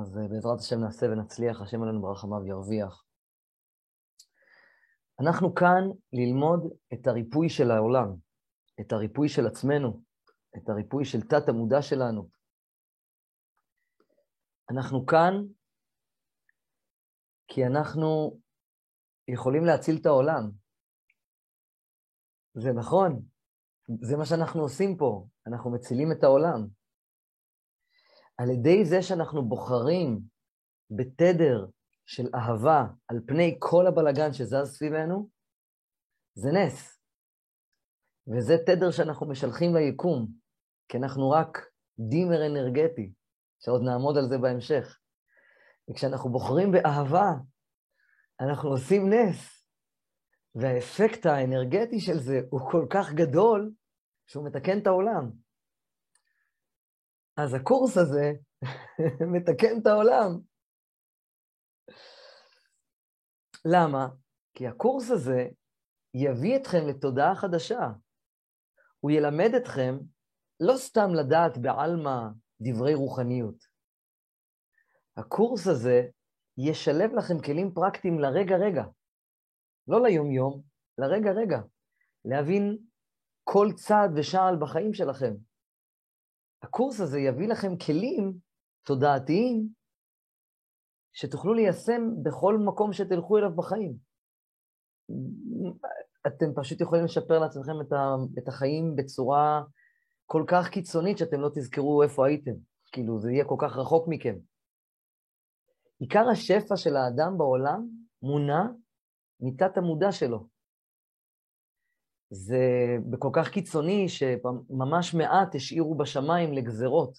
אז אה, בעזרת השם נעשה ונצליח, השם עלינו ברחמיו ירוויח. אנחנו כאן ללמוד את הריפוי של העולם, את הריפוי של עצמנו, את הריפוי של תת המודע שלנו. אנחנו כאן כי אנחנו יכולים להציל את העולם. זה נכון, זה מה שאנחנו עושים פה, אנחנו מצילים את העולם. על ידי זה שאנחנו בוחרים בתדר של אהבה על פני כל הבלגן שזז סביבנו, זה נס. וזה תדר שאנחנו משלחים ליקום, כי אנחנו רק דימר אנרגטי, שעוד נעמוד על זה בהמשך. וכשאנחנו בוחרים באהבה, אנחנו עושים נס. והאפקט האנרגטי של זה הוא כל כך גדול, שהוא מתקן את העולם. אז הקורס הזה מתקן את העולם. למה? כי הקורס הזה יביא אתכם לתודעה חדשה. הוא ילמד אתכם לא סתם לדעת בעלמא דברי רוחניות. הקורס הזה ישלב לכם כלים פרקטיים לרגע-רגע, לא ליום-יום, לרגע-רגע, להבין כל צעד ושעל בחיים שלכם. הקורס הזה יביא לכם כלים תודעתיים שתוכלו ליישם בכל מקום שתלכו אליו בחיים. אתם פשוט יכולים לשפר לעצמכם את, ה, את החיים בצורה כל כך קיצונית שאתם לא תזכרו איפה הייתם. כאילו, זה יהיה כל כך רחוק מכם. עיקר השפע של האדם בעולם מונע מתת המודע שלו. זה בכל כך קיצוני שממש מעט השאירו בשמיים לגזרות.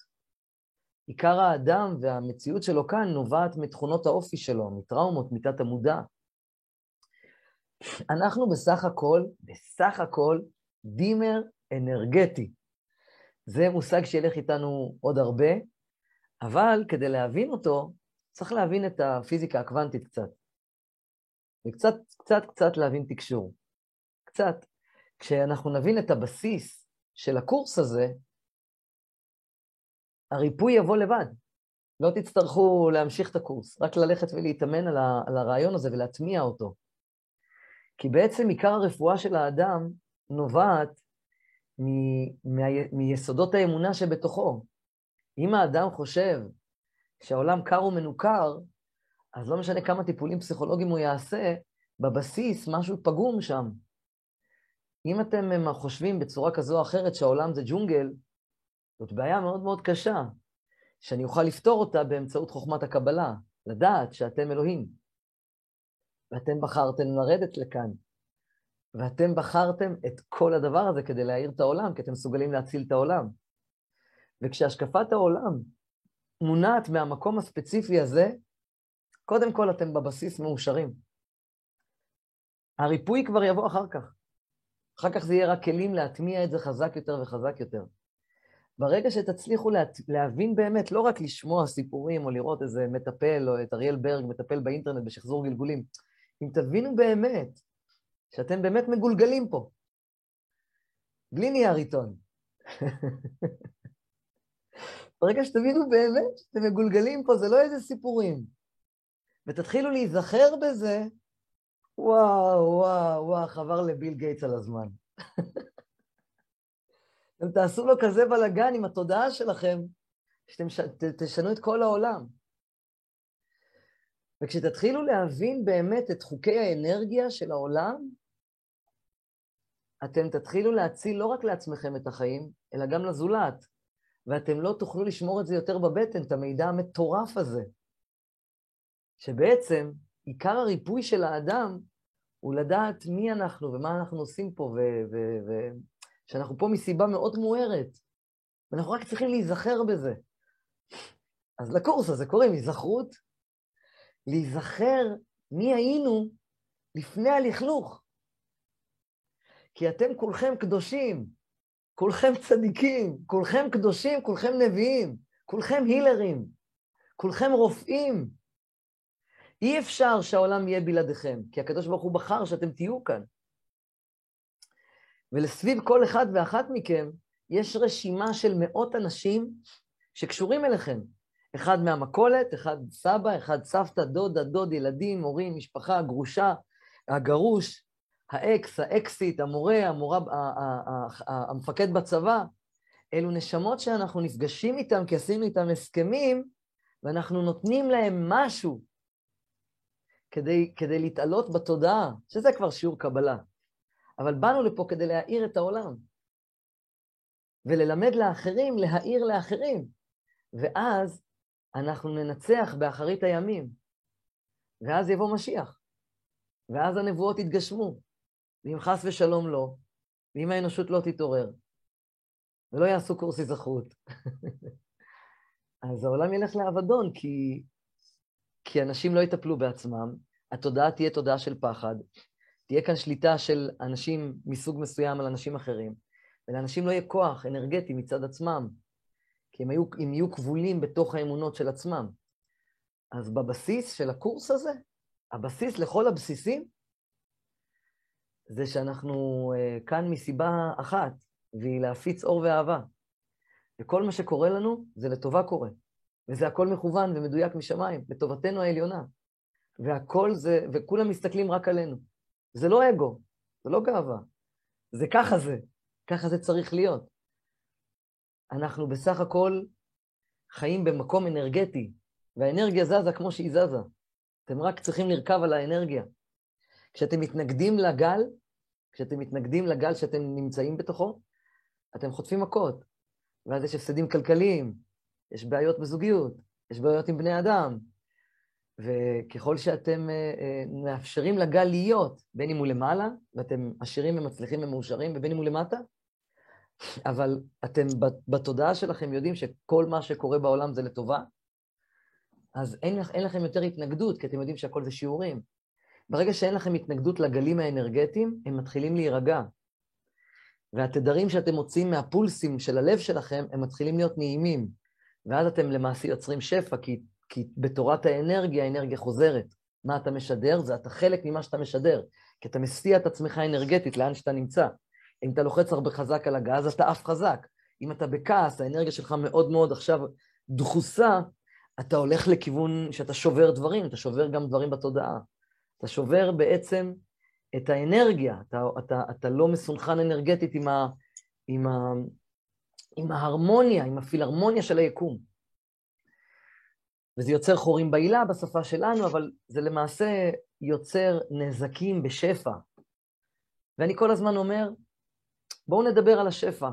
עיקר האדם והמציאות שלו כאן נובעת מתכונות האופי שלו, מטראומות, מתת המודע. אנחנו בסך הכל, בסך הכל, דימר אנרגטי. זה מושג שילך איתנו עוד הרבה, אבל כדי להבין אותו, צריך להבין את הפיזיקה הקוונטית קצת. וקצת, קצת, קצת להבין תקשור. קצת. כשאנחנו נבין את הבסיס של הקורס הזה, הריפוי יבוא לבד. לא תצטרכו להמשיך את הקורס, רק ללכת ולהתאמן על, ה, על הרעיון הזה ולהטמיע אותו. כי בעצם עיקר הרפואה של האדם נובעת מ, מ, מיסודות האמונה שבתוכו. אם האדם חושב שהעולם קר ומנוכר, אז לא משנה כמה טיפולים פסיכולוגיים הוא יעשה, בבסיס משהו פגום שם. אם אתם חושבים בצורה כזו או אחרת שהעולם זה ג'ונגל, זאת בעיה מאוד מאוד קשה, שאני אוכל לפתור אותה באמצעות חוכמת הקבלה, לדעת שאתם אלוהים. ואתם בחרתם לרדת לכאן, ואתם בחרתם את כל הדבר הזה כדי להאיר את העולם, כי אתם מסוגלים להציל את העולם. וכשהשקפת העולם מונעת מהמקום הספציפי הזה, קודם כל אתם בבסיס מאושרים. הריפוי כבר יבוא אחר כך. אחר כך זה יהיה רק כלים להטמיע את זה חזק יותר וחזק יותר. ברגע שתצליחו לה, להבין באמת, לא רק לשמוע סיפורים או לראות איזה מטפל או את אריאל ברג מטפל באינטרנט בשחזור גלגולים, אם תבינו באמת שאתם באמת מגולגלים פה, בלי נייר עיתון. ברגע שתבינו באמת שאתם מגולגלים פה, זה לא איזה סיפורים. ותתחילו להיזכר בזה, וואו, וואו, וואו, חבר לביל גייטס על הזמן. אתם תעשו לו כזה בלאגן עם התודעה שלכם, שאתם ש... תשנו את כל העולם. וכשתתחילו להבין באמת את חוקי האנרגיה של העולם, אתם תתחילו להציל לא רק לעצמכם את החיים, אלא גם לזולת. ואתם לא תוכלו לשמור את זה יותר בבטן, את המידע המטורף הזה. שבעצם עיקר הריפוי של האדם הוא לדעת מי אנחנו ומה אנחנו עושים פה, ושאנחנו פה מסיבה מאוד מוארת. ואנחנו רק צריכים להיזכר בזה. אז לקורס הזה קוראים היזכרות, להיזכר מי היינו לפני הלכלוך. כי אתם כולכם קדושים, כולכם צדיקים, כולכם קדושים, כולכם נביאים, כולכם הילרים, כולכם רופאים. אי אפשר שהעולם יהיה בלעדיכם, כי הקדוש ברוך הוא בחר שאתם תהיו כאן. ולסביב כל אחד ואחת מכם יש רשימה של מאות אנשים שקשורים אליכם. אחד מהמכולת, אחד סבא, אחד סבתא, דודה, דוד, ילדים, הורים, משפחה, גרושה, הגרוש, האקס, האקסית, המורה, המורה, המפקד בצבא, אלו נשמות שאנחנו נפגשים איתם כי עשינו איתם הסכמים, ואנחנו נותנים להם משהו כדי, כדי להתעלות בתודעה, שזה כבר שיעור קבלה. אבל באנו לפה כדי להאיר את העולם, וללמד לאחרים להאיר לאחרים, ואז אנחנו ננצח באחרית הימים, ואז יבוא משיח, ואז הנבואות יתגשמו, ואם חס ושלום לא, ואם האנושות לא תתעורר, ולא יעשו קורס היזכרות, אז העולם ילך לאבדון, כי, כי אנשים לא יטפלו בעצמם, התודעה תהיה תודעה של פחד, תהיה כאן שליטה של אנשים מסוג מסוים על אנשים אחרים, ולאנשים לא יהיה כוח אנרגטי מצד עצמם, כי הם, היו, הם יהיו כבולים בתוך האמונות של עצמם. אז בבסיס של הקורס הזה, הבסיס לכל הבסיסים, זה שאנחנו uh, כאן מסיבה אחת, והיא להפיץ אור ואהבה. וכל מה שקורה לנו, זה לטובה קורה. וזה הכל מכוון ומדויק משמיים, לטובתנו העליונה. והכל זה, וכולם מסתכלים רק עלינו. זה לא אגו, זה לא גאווה. זה ככה זה, ככה זה צריך להיות. אנחנו בסך הכל חיים במקום אנרגטי, והאנרגיה זזה כמו שהיא זזה. אתם רק צריכים לרכב על האנרגיה. כשאתם מתנגדים לגל, כשאתם מתנגדים לגל שאתם נמצאים בתוכו, אתם חוטפים מכות, ואז יש הפסדים כלכליים, יש בעיות בזוגיות, יש בעיות עם בני אדם, וככל שאתם אה, אה, מאפשרים לגל להיות, בין אם הוא למעלה, ואתם עשירים ומצליחים ומאושרים, ובין אם הוא למטה, אבל אתם בתודעה שלכם יודעים שכל מה שקורה בעולם זה לטובה, אז אין, אין לכם יותר התנגדות, כי אתם יודעים שהכל זה שיעורים. ברגע שאין לכם התנגדות לגלים האנרגטיים, הם מתחילים להירגע. והתדרים שאתם מוציאים מהפולסים של הלב שלכם, הם מתחילים להיות נעימים. ואז אתם למעשה יוצרים שפע, כי, כי בתורת האנרגיה, האנרגיה חוזרת. מה אתה משדר? זה אתה חלק ממה שאתה משדר. כי אתה מסיע את עצמך אנרגטית לאן שאתה נמצא. אם אתה לוחץ הרבה חזק על הגז, אתה עף חזק. אם אתה בכעס, האנרגיה שלך מאוד מאוד עכשיו דחוסה, אתה הולך לכיוון שאתה שובר דברים, אתה שובר גם דברים בתודעה. אתה שובר בעצם את האנרגיה, אתה, אתה, אתה לא מסונכן אנרגטית עם, ה, עם, ה, עם ההרמוניה, עם הפילהרמוניה של היקום. וזה יוצר חורים בעילה בשפה שלנו, אבל זה למעשה יוצר נזקים בשפע. ואני כל הזמן אומר, בואו נדבר על השפע.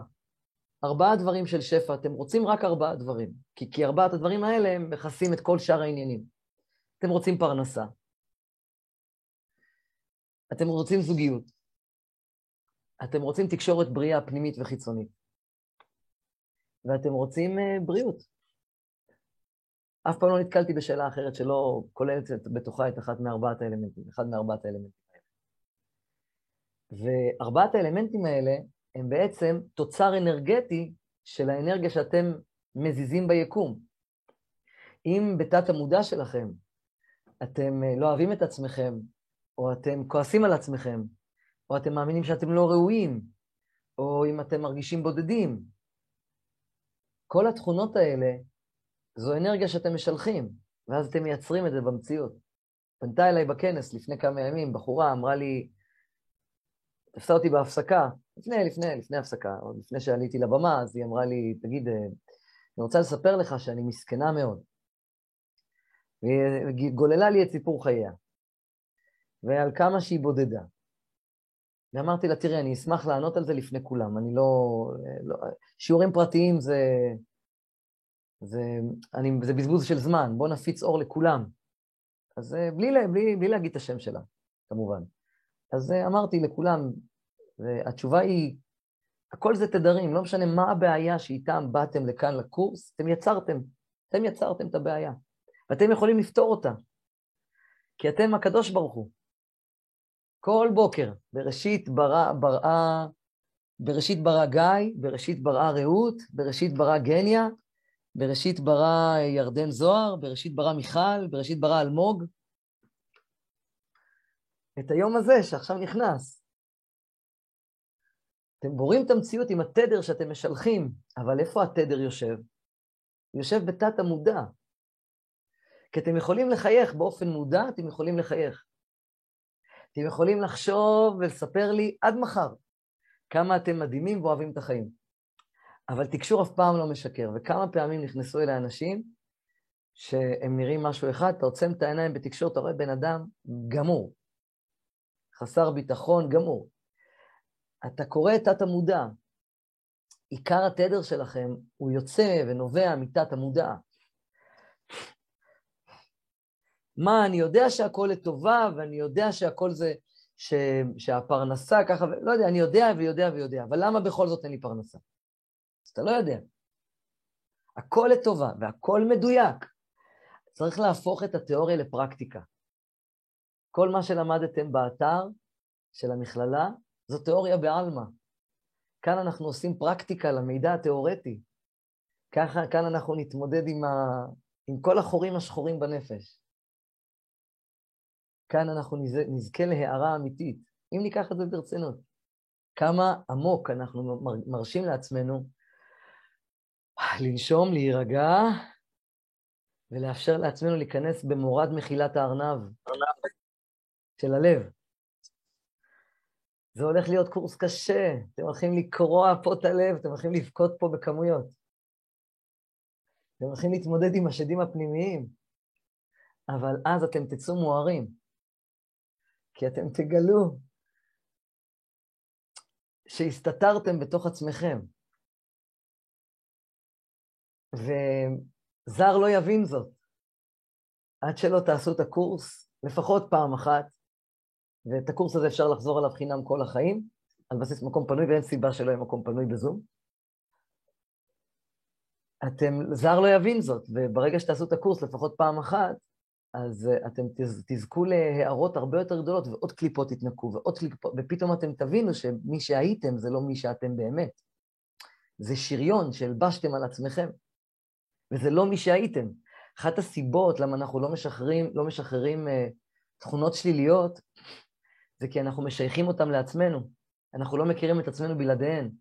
ארבעה דברים של שפע, אתם רוצים רק ארבעה דברים, כי, כי ארבעת הדברים האלה הם מכסים את כל שאר העניינים. אתם רוצים פרנסה, אתם רוצים זוגיות, אתם רוצים תקשורת בריאה פנימית וחיצונית, ואתם רוצים uh, בריאות. אף פעם לא נתקלתי בשאלה אחרת שלא כוללת בתוכה את אחת מארבעת האלמנטים, אחד מארבעת האלמנטים האלה. וארבעת האלמנטים האלה הם בעצם תוצר אנרגטי של האנרגיה שאתם מזיזים ביקום. אם בתת המודע שלכם אתם אה, לא אוהבים את עצמכם, או אתם כועסים על עצמכם, או אתם מאמינים שאתם לא ראויים, או אם אתם מרגישים בודדים, כל התכונות האלה זו אנרגיה שאתם משלחים, ואז אתם מייצרים את זה במציאות. פנתה אליי בכנס לפני כמה ימים, בחורה אמרה לי, תפסה אותי בהפסקה, לפני, לפני, לפני הפסקה, עוד לפני שעליתי לבמה, אז היא אמרה לי, תגיד, אה, אני רוצה לספר לך שאני מסכנה מאוד. והיא גוללה לי את סיפור חייה, ועל כמה שהיא בודדה. ואמרתי לה, תראי, אני אשמח לענות על זה לפני כולם, אני לא... לא שיעורים פרטיים זה... זה, אני, זה בזבוז של זמן, בואו נפיץ אור לכולם. אז אה, בלי, בלי, בלי להגיד את השם שלה, כמובן. אז אה, אמרתי לכולם, והתשובה היא, הכל זה תדרים, לא משנה מה הבעיה שאיתם באתם לכאן לקורס, אתם יצרתם, אתם יצרתם את הבעיה, ואתם יכולים לפתור אותה, כי אתם הקדוש ברוך הוא. כל בוקר, בראשית ברא, בראה, בראשית ברא גיא, בראשית בראה רעות, בראשית ברא גניה, בראשית ברא ירדן זוהר, בראשית ברא מיכל, בראשית ברא אלמוג. את היום הזה שעכשיו נכנס. אתם בורים את המציאות עם התדר שאתם משלחים, אבל איפה התדר יושב? יושב בתת המודע. כי אתם יכולים לחייך באופן מודע, אתם יכולים לחייך. אתם יכולים לחשוב ולספר לי עד מחר כמה אתם מדהימים ואוהבים את החיים. אבל תקשור אף פעם לא משקר, וכמה פעמים נכנסו אליי אנשים שהם נראים משהו אחד, אתה עוצם את העיניים בתקשורת, אתה רואה בן אדם גמור, חסר ביטחון גמור. אתה קורא את תת-המודע. עיקר התדר שלכם הוא יוצא ונובע מתת-המודע. מה, אני יודע שהכל לטובה, ואני יודע שהכל זה, ש, שהפרנסה ככה, לא יודע, אני יודע ויודע ויודע, אבל למה בכל זאת אין לי פרנסה? אז אתה לא יודע. הכל לטובה והכל מדויק. צריך להפוך את התיאוריה לפרקטיקה. כל מה שלמדתם באתר של המכללה, זו תיאוריה בעלמא. כאן אנחנו עושים פרקטיקה למידע התיאורטי. ככה, כאן אנחנו נתמודד עם, ה, עם כל החורים השחורים בנפש. כאן אנחנו נזכה להערה אמיתית, אם ניקח את זה ברצינות. כמה עמוק אנחנו מרשים לעצמנו לנשום, להירגע, ולאפשר לעצמנו להיכנס במורד מחילת הארנב של הלב. זה הולך להיות קורס קשה, אתם הולכים לקרוע פה את הלב, אתם הולכים לבכות פה בכמויות. אתם הולכים להתמודד עם השדים הפנימיים, אבל אז אתם תצאו מוארים, כי אתם תגלו שהסתתרתם בתוך עצמכם. וזר לא יבין זאת. עד שלא תעשו את הקורס, לפחות פעם אחת, ואת הקורס הזה אפשר לחזור עליו חינם כל החיים, על בסיס מקום פנוי, ואין סיבה שלא יהיה מקום פנוי בזום. אתם, זר לא יבין זאת, וברגע שתעשו את הקורס לפחות פעם אחת, אז uh, אתם תז, תזכו להערות הרבה יותר גדולות, ועוד קליפות יתנקו, ועוד קליפות, ופתאום אתם תבינו שמי שהייתם זה לא מי שאתם באמת. זה שריון שהלבשתם על עצמכם, וזה לא מי שהייתם. אחת הסיבות למה אנחנו לא משחררים, לא משחררים uh, תכונות שליליות, זה כי אנחנו משייכים אותם לעצמנו. אנחנו לא מכירים את עצמנו בלעדיהן.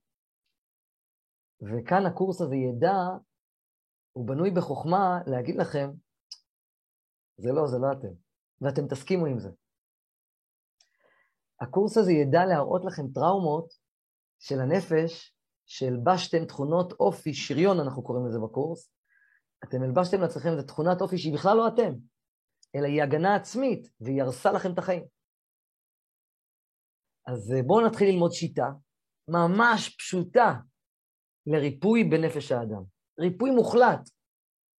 וכאן הקורס הזה ידע, הוא בנוי בחוכמה להגיד לכם, זה לא, זה לא אתם, ואתם תסכימו עם זה. הקורס הזה ידע להראות לכם טראומות של הנפש, שהלבשתם תכונות אופי, שריון אנחנו קוראים לזה בקורס, אתם הלבשתם לעצמכם איזו תכונת אופי שהיא בכלל לא אתם, אלא היא הגנה עצמית, והיא הרסה לכם את החיים. אז אה, בואו נתחיל ללמוד שיטה ממש פשוטה לריפוי בנפש האדם. ריפוי מוחלט,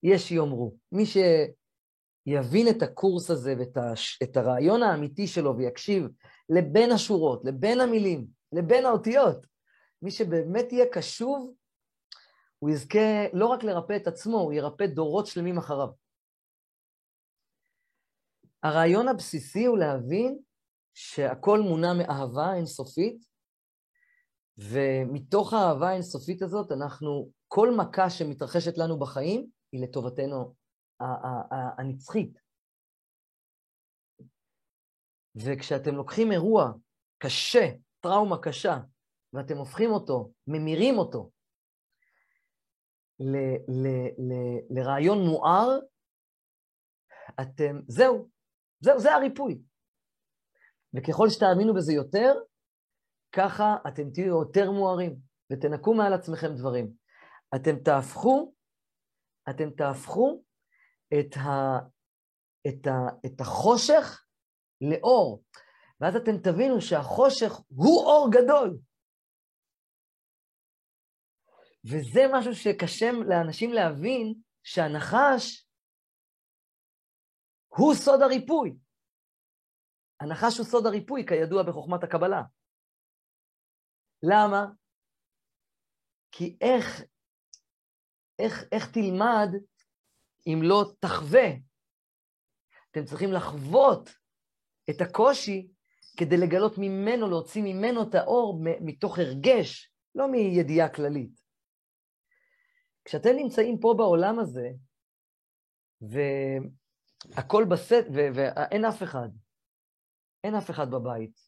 יש שיאמרו. מי שיבין את הקורס הזה ואת הרעיון האמיתי שלו ויקשיב לבין השורות, לבין המילים, לבין האותיות, מי שבאמת יהיה קשוב, הוא יזכה לא רק לרפא את עצמו, הוא ירפא דורות שלמים אחריו. הרעיון הבסיסי הוא להבין שהכל מונע מאהבה אינסופית, ומתוך האהבה האינסופית הזאת אנחנו, כל מכה שמתרחשת לנו בחיים היא לטובתנו הנצחית. וכשאתם לוקחים אירוע קשה, טראומה קשה, ואתם הופכים אותו, ממירים אותו, ל, ל, ל, לרעיון מואר, אתם, זהו, זהו, זה הריפוי. וככל שתאמינו בזה יותר, ככה אתם תהיו יותר מוארים, ותנקו מעל עצמכם דברים. אתם תהפכו, אתם תהפכו את, ה, את, ה, את החושך לאור, ואז אתם תבינו שהחושך הוא אור גדול. וזה משהו שקשה לאנשים להבין, שהנחש הוא סוד הריפוי. הנחש הוא סוד הריפוי, כידוע בחוכמת הקבלה. למה? כי איך, איך, איך תלמד אם לא תחווה? אתם צריכים לחוות את הקושי כדי לגלות ממנו, להוציא ממנו את האור מתוך הרגש, לא מידיעה כללית. כשאתם נמצאים פה בעולם הזה, והכל בסט, ואין אף אחד, אין אף אחד בבית,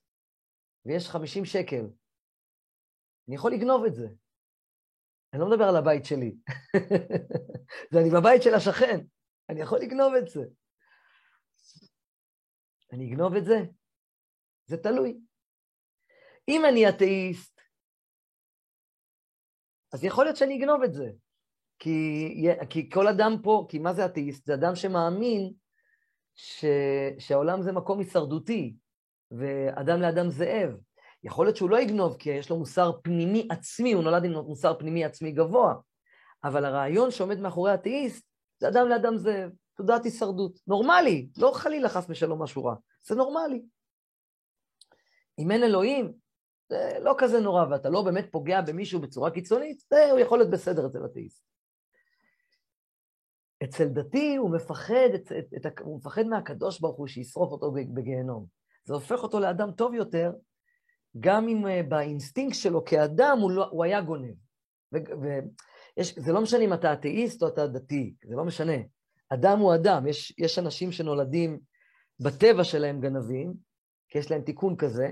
ויש 50 שקל. אני יכול לגנוב את זה. אני לא מדבר על הבית שלי. זה אני בבית של השכן. אני יכול לגנוב את זה. אני אגנוב את זה? זה תלוי. אם אני אתאיסט, אז יכול להיות שאני אגנוב את זה. כי, כי כל אדם פה, כי מה זה אתאיסט? זה אדם שמאמין ש, שהעולם זה מקום הישרדותי, ואדם לאדם זאב. יכול להיות שהוא לא יגנוב, כי יש לו מוסר פנימי עצמי, הוא נולד עם מוסר פנימי עצמי גבוה. אבל הרעיון שעומד מאחורי האתאיסט, זה אדם לאדם זאב, תעודת הישרדות. נורמלי, לא חלילה חס ושלום משהו רע, זה נורמלי. אם אין אלוהים, זה לא כזה נורא, ואתה לא באמת פוגע במישהו בצורה קיצונית, זה הוא יכול להיות בסדר אצל אתאיסט. אצל דתי הוא מפחד, את, את, את, הוא מפחד מהקדוש ברוך הוא שישרוף אותו בגיהנום. זה הופך אותו לאדם טוב יותר, גם אם uh, באינסטינקט שלו כאדם הוא, לא, הוא היה גונב. וזה לא משנה אם אתה אתאיסט או אתה דתי, זה לא משנה. אדם הוא אדם, יש, יש אנשים שנולדים בטבע שלהם גנבים, כי יש להם תיקון כזה,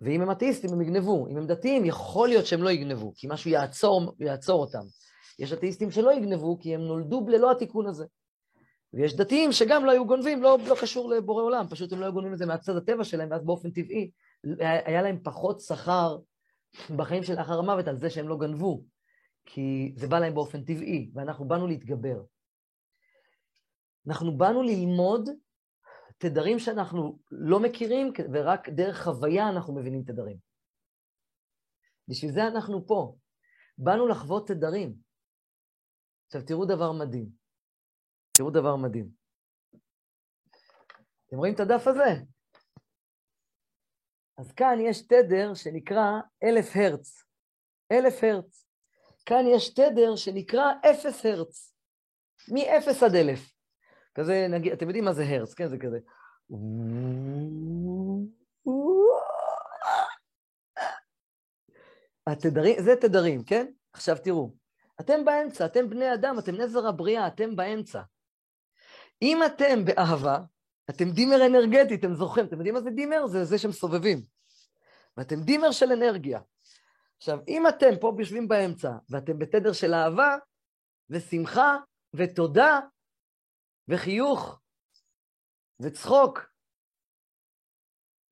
ואם הם אתאיסטים הם יגנבו, אם הם דתיים יכול להיות שהם לא יגנבו, כי משהו יעצור, יעצור אותם. יש אתאיסטים שלא יגנבו כי הם נולדו ללא התיקון הזה. ויש דתיים שגם לא היו גונבים, לא, לא קשור לבורא עולם, פשוט הם לא היו גונבים את זה מהצד הטבע שלהם, ואז באופן טבעי היה להם פחות שכר בחיים של אחר המוות על זה שהם לא גנבו, כי זה בא להם באופן טבעי, ואנחנו באנו להתגבר. אנחנו באנו ללמוד תדרים שאנחנו לא מכירים, ורק דרך חוויה אנחנו מבינים תדרים. בשביל זה אנחנו פה. באנו לחוות תדרים. עכשיו תראו דבר מדהים. תראו דבר מדהים. אתם רואים את הדף הזה? אז כאן יש תדר שנקרא אלף הרץ. אלף הרץ. כאן יש תדר שנקרא אפס הרץ. מ-0 עד 1,000. כזה, נגיד, אתם יודעים מה זה הרץ, כן? זה כזה. התדרים, זה תדרים, כן? עכשיו תראו, אתם באמצע, אתם בני אדם, אתם נזר הבריאה, אתם באמצע. אם אתם באהבה, אתם דימר אנרגטי, אתם זוכרים, אתם יודעים מה זה דימר? זה זה שמסובבים. ואתם דימר של אנרגיה. עכשיו, אם אתם פה יושבים באמצע, ואתם בתדר של אהבה, ושמחה, ותודה, וחיוך, וצחוק,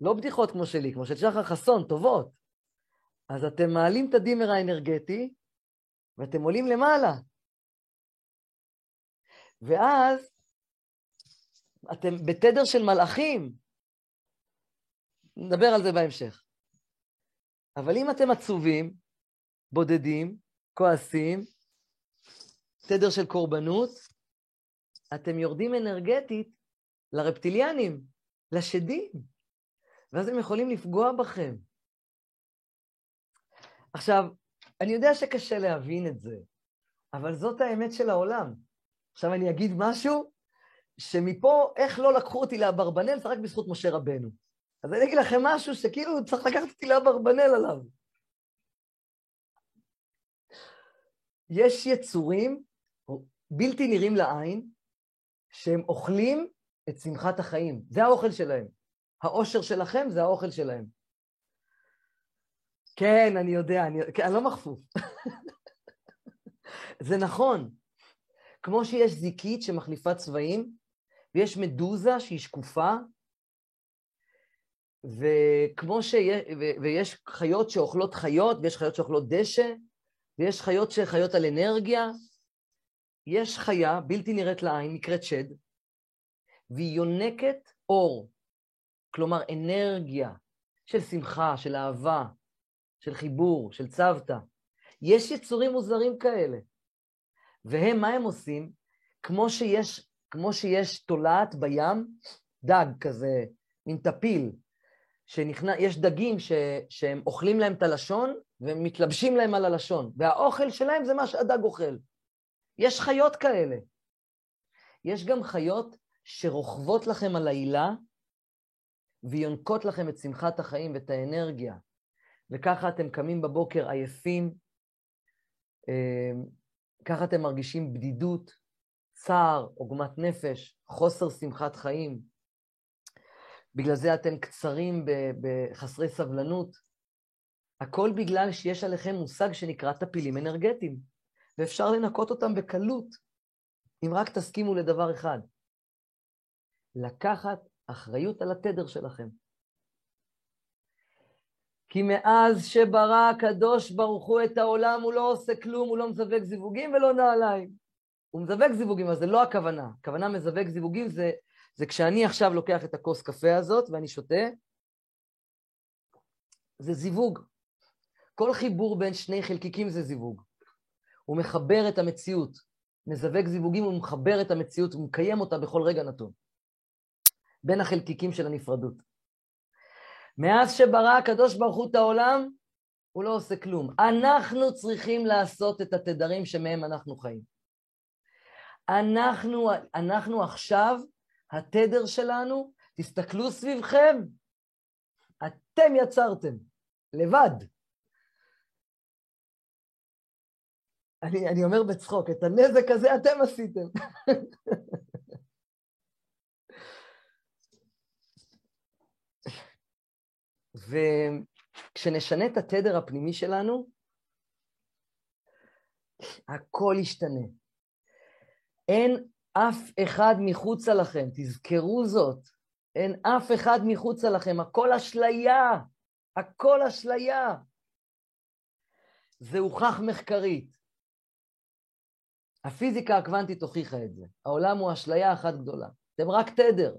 לא בדיחות כמו שלי, כמו של שחר חסון, טובות, אז אתם מעלים את הדימר האנרגטי, ואתם עולים למעלה. ואז אתם בתדר של מלאכים. נדבר על זה בהמשך. אבל אם אתם עצובים, בודדים, כועסים, תדר של קורבנות, אתם יורדים אנרגטית לרפטיליאנים, לשדים, ואז הם יכולים לפגוע בכם. עכשיו, אני יודע שקשה להבין את זה, אבל זאת האמת של העולם. עכשיו אני אגיד משהו שמפה, איך לא לקחו אותי לאברבנל, זה רק בזכות משה רבנו. אז אני אגיד לכם משהו שכאילו צריך לקחת אותי לאברבנל עליו. יש יצורים בלתי נראים לעין, שהם אוכלים את שמחת החיים. זה האוכל שלהם. האושר שלכם זה האוכל שלהם. כן, אני יודע, אני, כן, אני לא מכפוף. זה נכון. כמו שיש זיקית שמחליפה צבעים, ויש מדוזה שהיא שקופה, וכמו שיש, ויש חיות שאוכלות חיות, ויש חיות שאוכלות דשא, ויש חיות שחיות על אנרגיה, יש חיה בלתי נראית לעין, נקראת שד, והיא יונקת אור, כלומר אנרגיה של שמחה, של אהבה, של חיבור, של צוותא. יש יצורים מוזרים כאלה. והם, מה הם עושים? כמו שיש, כמו שיש תולעת בים, דג כזה, מין טפיל, שנכנס, יש דגים ש, שהם אוכלים להם את הלשון, והם מתלבשים להם על הלשון, והאוכל שלהם זה מה שהדג אוכל. יש חיות כאלה. יש גם חיות שרוכבות לכם על העילה ויונקות לכם את שמחת החיים ואת האנרגיה. וככה אתם קמים בבוקר עייפים, אמ, ככה אתם מרגישים בדידות, צער, עוגמת נפש, חוסר שמחת חיים. בגלל זה אתם קצרים בחסרי סבלנות. הכל בגלל שיש עליכם מושג שנקרא טפילים אנרגטיים. ואפשר לנקות אותם בקלות. אם רק תסכימו לדבר אחד, לקחת אחריות על התדר שלכם. כי מאז שברא הקדוש ברוך הוא את העולם, הוא לא עושה כלום, הוא לא מזווק זיווגים ולא נעליים. הוא מזווק זיווגים, אבל זה לא הכוונה. הכוונה מזווק זיווגים זה, זה כשאני עכשיו לוקח את הכוס קפה הזאת ואני שותה, זה זיווג. כל חיבור בין שני חלקיקים זה זיווג. הוא מחבר את המציאות. מזווק זיווגים, הוא מחבר את המציאות, הוא מקיים אותה בכל רגע נתון. בין החלקיקים של הנפרדות. מאז שברא הקדוש ברוך הוא את העולם, הוא לא עושה כלום. אנחנו צריכים לעשות את התדרים שמהם אנחנו חיים. אנחנו, אנחנו עכשיו, התדר שלנו, תסתכלו סביבכם, אתם יצרתם, לבד. אני, אני אומר בצחוק, את הנזק הזה אתם עשיתם. וכשנשנה את התדר הפנימי שלנו, הכל ישתנה. אין אף אחד מחוצה לכם, תזכרו זאת, אין אף אחד מחוצה לכם, הכל אשליה, הכל אשליה. זה הוכח מחקרית. הפיזיקה הקוונטית הוכיחה את זה. העולם הוא אשליה אחת גדולה. אתם רק תדר.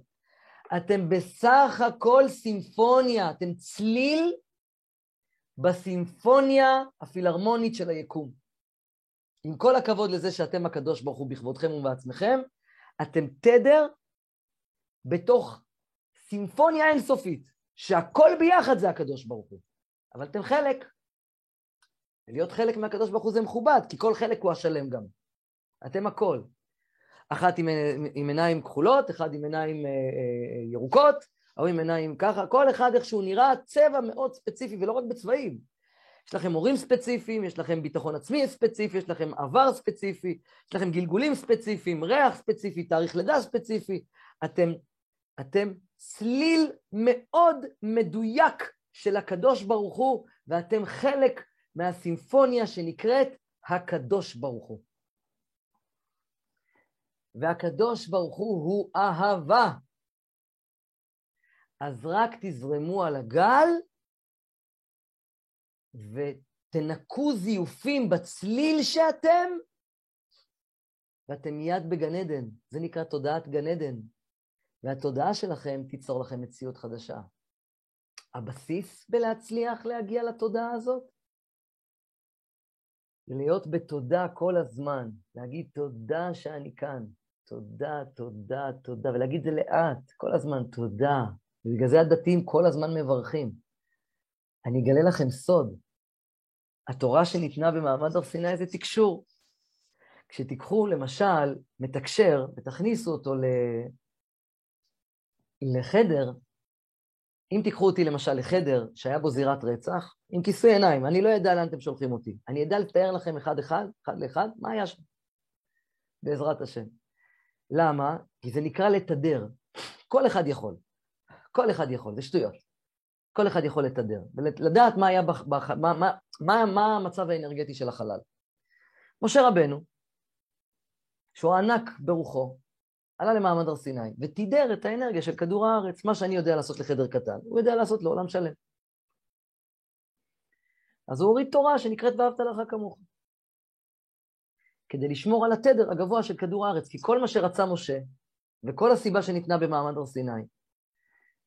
אתם בסך הכל סימפוניה, אתם צליל בסימפוניה הפילהרמונית של היקום. עם כל הכבוד לזה שאתם הקדוש ברוך הוא בכבודכם ובעצמכם, אתם תדר בתוך סימפוניה אינסופית, שהכל ביחד זה הקדוש ברוך הוא. אבל אתם חלק. להיות חלק מהקדוש ברוך הוא זה מכובד, כי כל חלק הוא השלם גם. אתם הכל. אחת עם, עם עיניים כחולות, אחד עם עיניים אה, אה, ירוקות, ההוא עם עיניים ככה, כל אחד איכשהו נראה צבע מאוד ספציפי, ולא רק בצבעים. יש לכם הורים ספציפיים, יש לכם ביטחון עצמי ספציפי, יש לכם עבר ספציפי, יש לכם גלגולים ספציפיים, ריח ספציפי, תאריך לידה ספציפי. אתם, אתם צליל מאוד מדויק של הקדוש ברוך הוא, ואתם חלק מהסימפוניה שנקראת הקדוש ברוך הוא. והקדוש ברוך הוא הוא אהבה. אז רק תזרמו על הגל ותנקו זיופים בצליל שאתם, ואתם מיד בגן עדן. זה נקרא תודעת גן עדן. והתודעה שלכם תיצור לכם מציאות חדשה. הבסיס בלהצליח להגיע לתודעה הזאת להיות בתודה כל הזמן, להגיד תודה שאני כאן, תודה, תודה, תודה, ולהגיד זה לאט, כל הזמן תודה. ובגלל זה הדתיים כל הזמן מברכים. אני אגלה לכם סוד, התורה שניתנה במעמד הר סיני זה תקשור. כשתיקחו למשל מתקשר ותכניסו אותו ל... לחדר, אם תיקחו אותי למשל לחדר שהיה בו זירת רצח, עם כיסוי עיניים, אני לא אדע לאן אתם שולחים אותי. אני אדע לתאר לכם אחד-אחד, אחד לאחד, מה היה שם, בעזרת השם. למה? כי זה נקרא לתדר. כל אחד יכול. כל אחד יכול, זה שטויות. כל אחד יכול לתדר, ולדעת מה היה, בח, בח, מה, מה, מה, מה המצב האנרגטי של החלל. משה רבנו, שהוא ענק ברוחו, עלה למעמד הר סיני, ותידר את האנרגיה של כדור הארץ, מה שאני יודע לעשות לחדר קטן, הוא יודע לעשות לעולם שלם. אז הוא הוריד תורה שנקראת ואהבת לך כמוך. כדי לשמור על התדר הגבוה של כדור הארץ, כי כל מה שרצה משה, וכל הסיבה שניתנה במעמד הר סיני,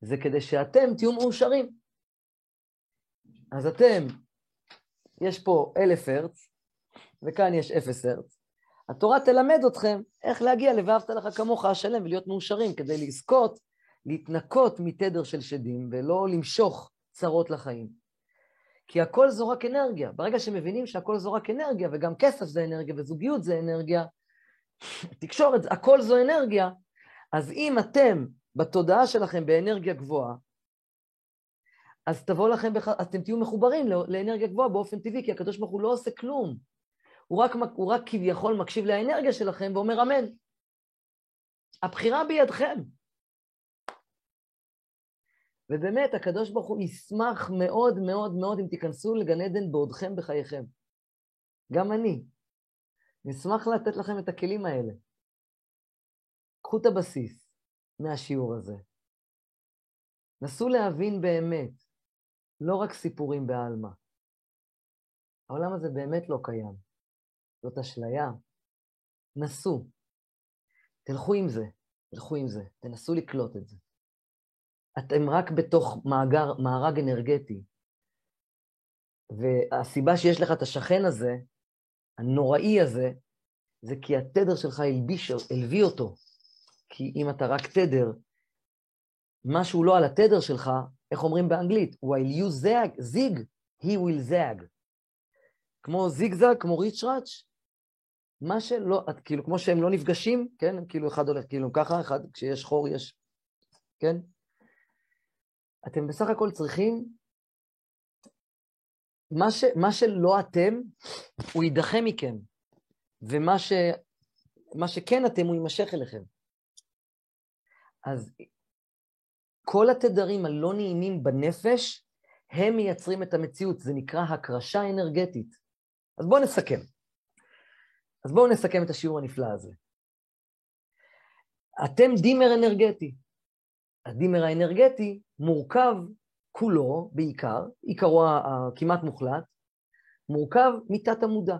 זה כדי שאתם תהיו מאושרים. אז אתם, יש פה אלף הרץ, וכאן יש אפס הרץ. התורה תלמד אתכם איך להגיע ל"ואהבת לך כמוך" השלם ולהיות מאושרים, כדי לזכות, להתנקות מתדר של שדים, ולא למשוך צרות לחיים. כי הכל זו רק אנרגיה. ברגע שמבינים שהכל זו רק אנרגיה, וגם כסף זה אנרגיה, וזוגיות זה אנרגיה, תקשורת, הכל זו אנרגיה, אז אם אתם בתודעה שלכם באנרגיה גבוהה, אז תבוא לכם, בח... אתם תהיו מחוברים לאנרגיה גבוהה באופן טבעי, כי הקדוש ברוך הוא לא עושה כלום. הוא רק, הוא רק כביכול מקשיב לאנרגיה שלכם ואומר אמן. הבחירה בידכם. ובאמת, הקדוש ברוך הוא ישמח מאוד מאוד מאוד אם תיכנסו לגן עדן בעודכם בחייכם. גם אני. נשמח לתת לכם את הכלים האלה. קחו את הבסיס מהשיעור הזה. נסו להבין באמת, לא רק סיפורים בעלמא. העולם הזה באמת לא קיים. זאת אשליה. נסו. תלכו עם זה, תלכו עם זה, תנסו לקלוט את זה. אתם רק בתוך מאגר, מארג אנרגטי, והסיבה שיש לך את השכן הזה, הנוראי הזה, זה כי התדר שלך הלביש, הלביא אותו. כי אם אתה רק תדר, משהו לא על התדר שלך, איך אומרים באנגלית? while you zag, zig, he will zag. כמו זיגזג, כמו ריץ' ראץ', מה שלא, כאילו, כמו שהם לא נפגשים, כן? כאילו, אחד הולך כאילו ככה, אחד, כשיש חור יש, כן? אתם בסך הכל צריכים, מה, ש, מה שלא אתם, הוא יידחה מכם, ומה ש, מה שכן אתם, הוא יימשך אליכם. אז כל התדרים הלא נעימים בנפש, הם מייצרים את המציאות, זה נקרא הקרשה אנרגטית. אז בואו נסכם. אז בואו נסכם את השיעור הנפלא הזה. אתם דימר אנרגטי. הדימר האנרגטי מורכב כולו, בעיקר, עיקרו הכמעט מוחלט, מורכב מתת המודע.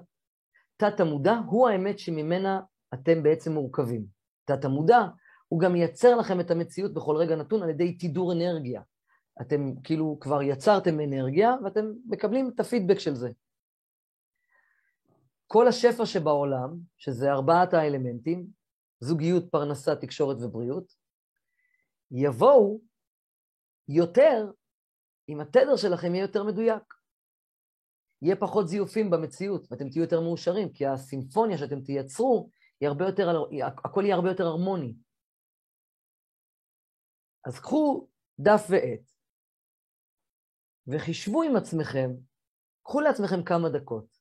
תת המודע הוא האמת שממנה אתם בעצם מורכבים. תת המודע הוא גם מייצר לכם את המציאות בכל רגע נתון על ידי תידור אנרגיה. אתם כאילו כבר יצרתם אנרגיה ואתם מקבלים את הפידבק של זה. כל השפע שבעולם, שזה ארבעת האלמנטים, זוגיות, פרנסה, תקשורת ובריאות, יבואו יותר אם התדר שלכם יהיה יותר מדויק. יהיה פחות זיופים במציאות, ואתם תהיו יותר מאושרים, כי הסימפוניה שאתם תייצרו, היא הרבה יותר, הכל יהיה הרבה יותר הרמוני. אז קחו דף ועט, וחישבו עם עצמכם, קחו לעצמכם כמה דקות.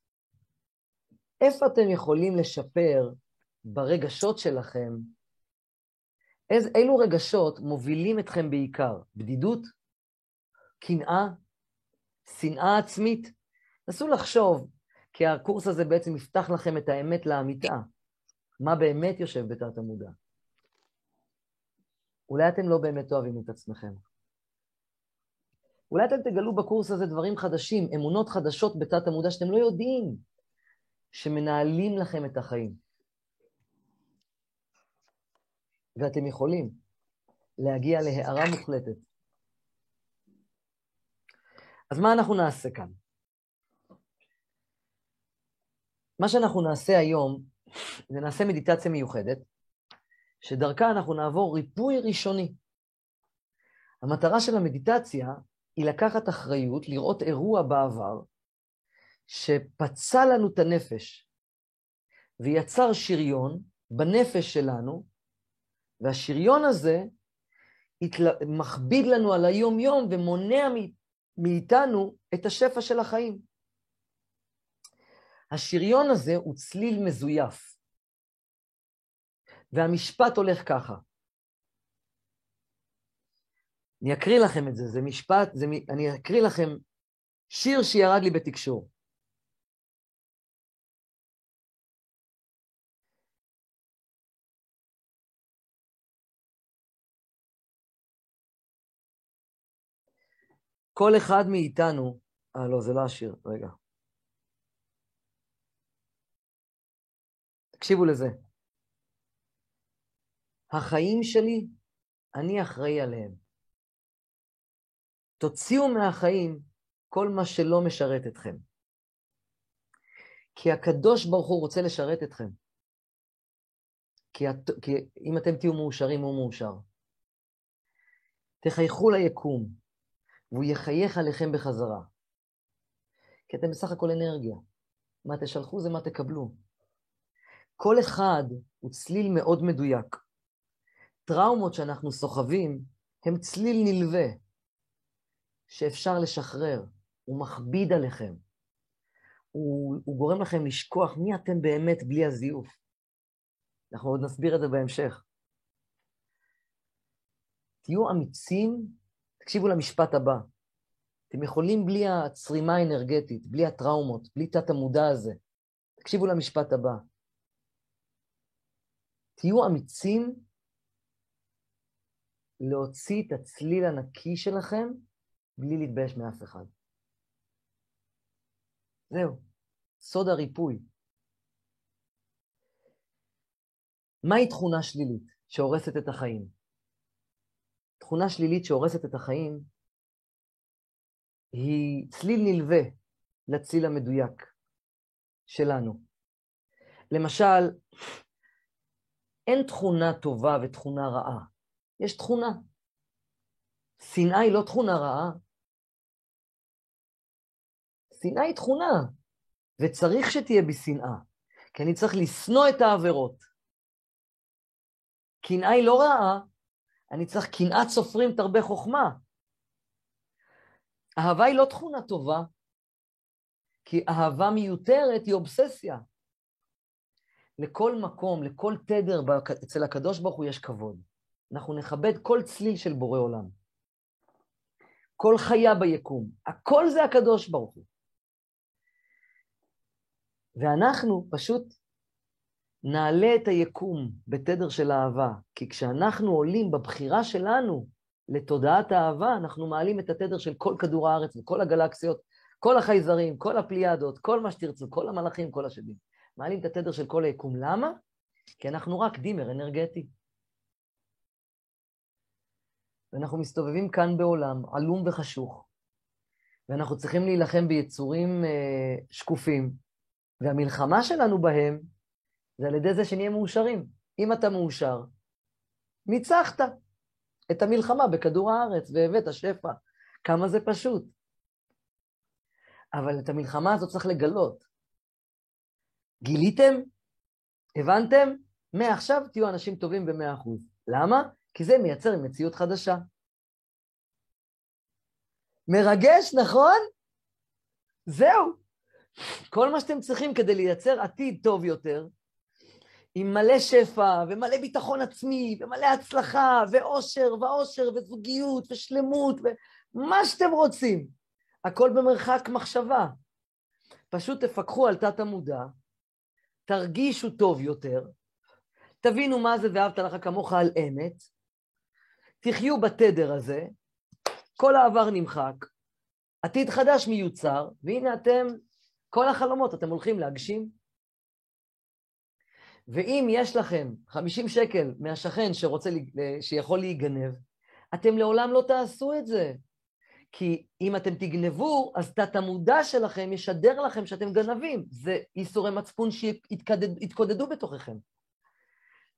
איפה אתם יכולים לשפר ברגשות שלכם? איז, אילו רגשות מובילים אתכם בעיקר? בדידות? קנאה? שנאה עצמית? נסו לחשוב, כי הקורס הזה בעצם יפתח לכם את האמת לאמיתה. מה באמת יושב בתת המודע. אולי אתם לא באמת אוהבים את עצמכם. אולי אתם תגלו בקורס הזה דברים חדשים, אמונות חדשות בתת המודע שאתם לא יודעים. שמנהלים לכם את החיים. ואתם יכולים להגיע להערה מוחלטת. אז מה אנחנו נעשה כאן? מה שאנחנו נעשה היום, זה נעשה מדיטציה מיוחדת, שדרכה אנחנו נעבור ריפוי ראשוני. המטרה של המדיטציה היא לקחת אחריות, לראות אירוע בעבר, שפצע לנו את הנפש ויצר שריון בנפש שלנו, והשריון הזה מכביד לנו על היום-יום ומונע מאיתנו את השפע של החיים. השריון הזה הוא צליל מזויף, והמשפט הולך ככה. אני אקריא לכם את זה, זה משפט, זה, אני אקריא לכם שיר שירד לי בתקשור. כל אחד מאיתנו, אה לא, זה לא השיר, רגע. תקשיבו לזה. החיים שלי, אני אחראי עליהם. תוציאו מהחיים כל מה שלא משרת אתכם. כי הקדוש ברוך הוא רוצה לשרת אתכם. כי, את, כי אם אתם תהיו מאושרים, הוא מאושר. תחייכו ליקום, והוא יחייך עליכם בחזרה. כי אתם בסך הכל אנרגיה. מה תשלחו זה מה תקבלו. כל אחד הוא צליל מאוד מדויק. טראומות שאנחנו סוחבים הם צליל נלווה, שאפשר לשחרר, הוא מכביד עליכם. הוא, הוא גורם לכם לשכוח מי אתם באמת בלי הזיוף. אנחנו עוד נסביר את זה בהמשך. תהיו אמיצים תקשיבו למשפט הבא. אתם יכולים בלי הצרימה האנרגטית, בלי הטראומות, בלי תת המודע הזה. תקשיבו למשפט הבא. תהיו אמיצים להוציא את הצליל הנקי שלכם בלי להתבייש מאף אחד. זהו, סוד הריפוי. מהי תכונה שלילית שהורסת את החיים? תכונה שלילית שהורסת את החיים היא צליל נלווה לצליל המדויק שלנו. למשל, אין תכונה טובה ותכונה רעה, יש תכונה. שנאה היא לא תכונה רעה. שנאה היא תכונה, וצריך שתהיה בי שנאה, כי אני צריך לשנוא את העבירות. קנאה היא לא רעה, אני צריך קנאת סופרים תרבה חוכמה. אהבה היא לא תכונה טובה, כי אהבה מיותרת היא אובססיה. לכל מקום, לכל תדר אצל הקדוש ברוך הוא יש כבוד. אנחנו נכבד כל צליל של בורא עולם. כל חיה ביקום, הכל זה הקדוש ברוך הוא. ואנחנו פשוט נעלה את היקום בתדר של אהבה, כי כשאנחנו עולים בבחירה שלנו לתודעת האהבה, אנחנו מעלים את התדר של כל כדור הארץ וכל הגלקסיות, כל החייזרים, כל הפליאדות, כל מה שתרצו, כל המלאכים, כל השדים. מעלים את התדר של כל היקום. למה? כי אנחנו רק דימר אנרגטי. ואנחנו מסתובבים כאן בעולם עלום וחשוך, ואנחנו צריכים להילחם ביצורים אה, שקופים, והמלחמה שלנו בהם זה על ידי זה שנהיה מאושרים. אם אתה מאושר, ניצחת את המלחמה בכדור הארץ והבאת שפע. כמה זה פשוט. אבל את המלחמה הזאת צריך לגלות. גיליתם? הבנתם? מעכשיו תהיו אנשים טובים במאה אחוז. למה? כי זה מייצר מציאות חדשה. מרגש, נכון? זהו. כל מה שאתם צריכים כדי לייצר עתיד טוב יותר, עם מלא שפע ומלא ביטחון עצמי ומלא הצלחה ואושר ואושר וזוגיות ושלמות ומה שאתם רוצים, הכל במרחק מחשבה. פשוט תפקחו על תת המודע, תרגישו טוב יותר, תבינו מה זה ואהבת לך כמוך על אמת, תחיו בתדר הזה, כל העבר נמחק, עתיד חדש מיוצר, והנה אתם, כל החלומות אתם הולכים להגשים. ואם יש לכם 50 שקל מהשכן שרוצה, שיכול להיגנב, אתם לעולם לא תעשו את זה. כי אם אתם תגנבו, אז תת המודע שלכם ישדר לכם שאתם גנבים. זה איסורי מצפון שיתקודדו בתוככם.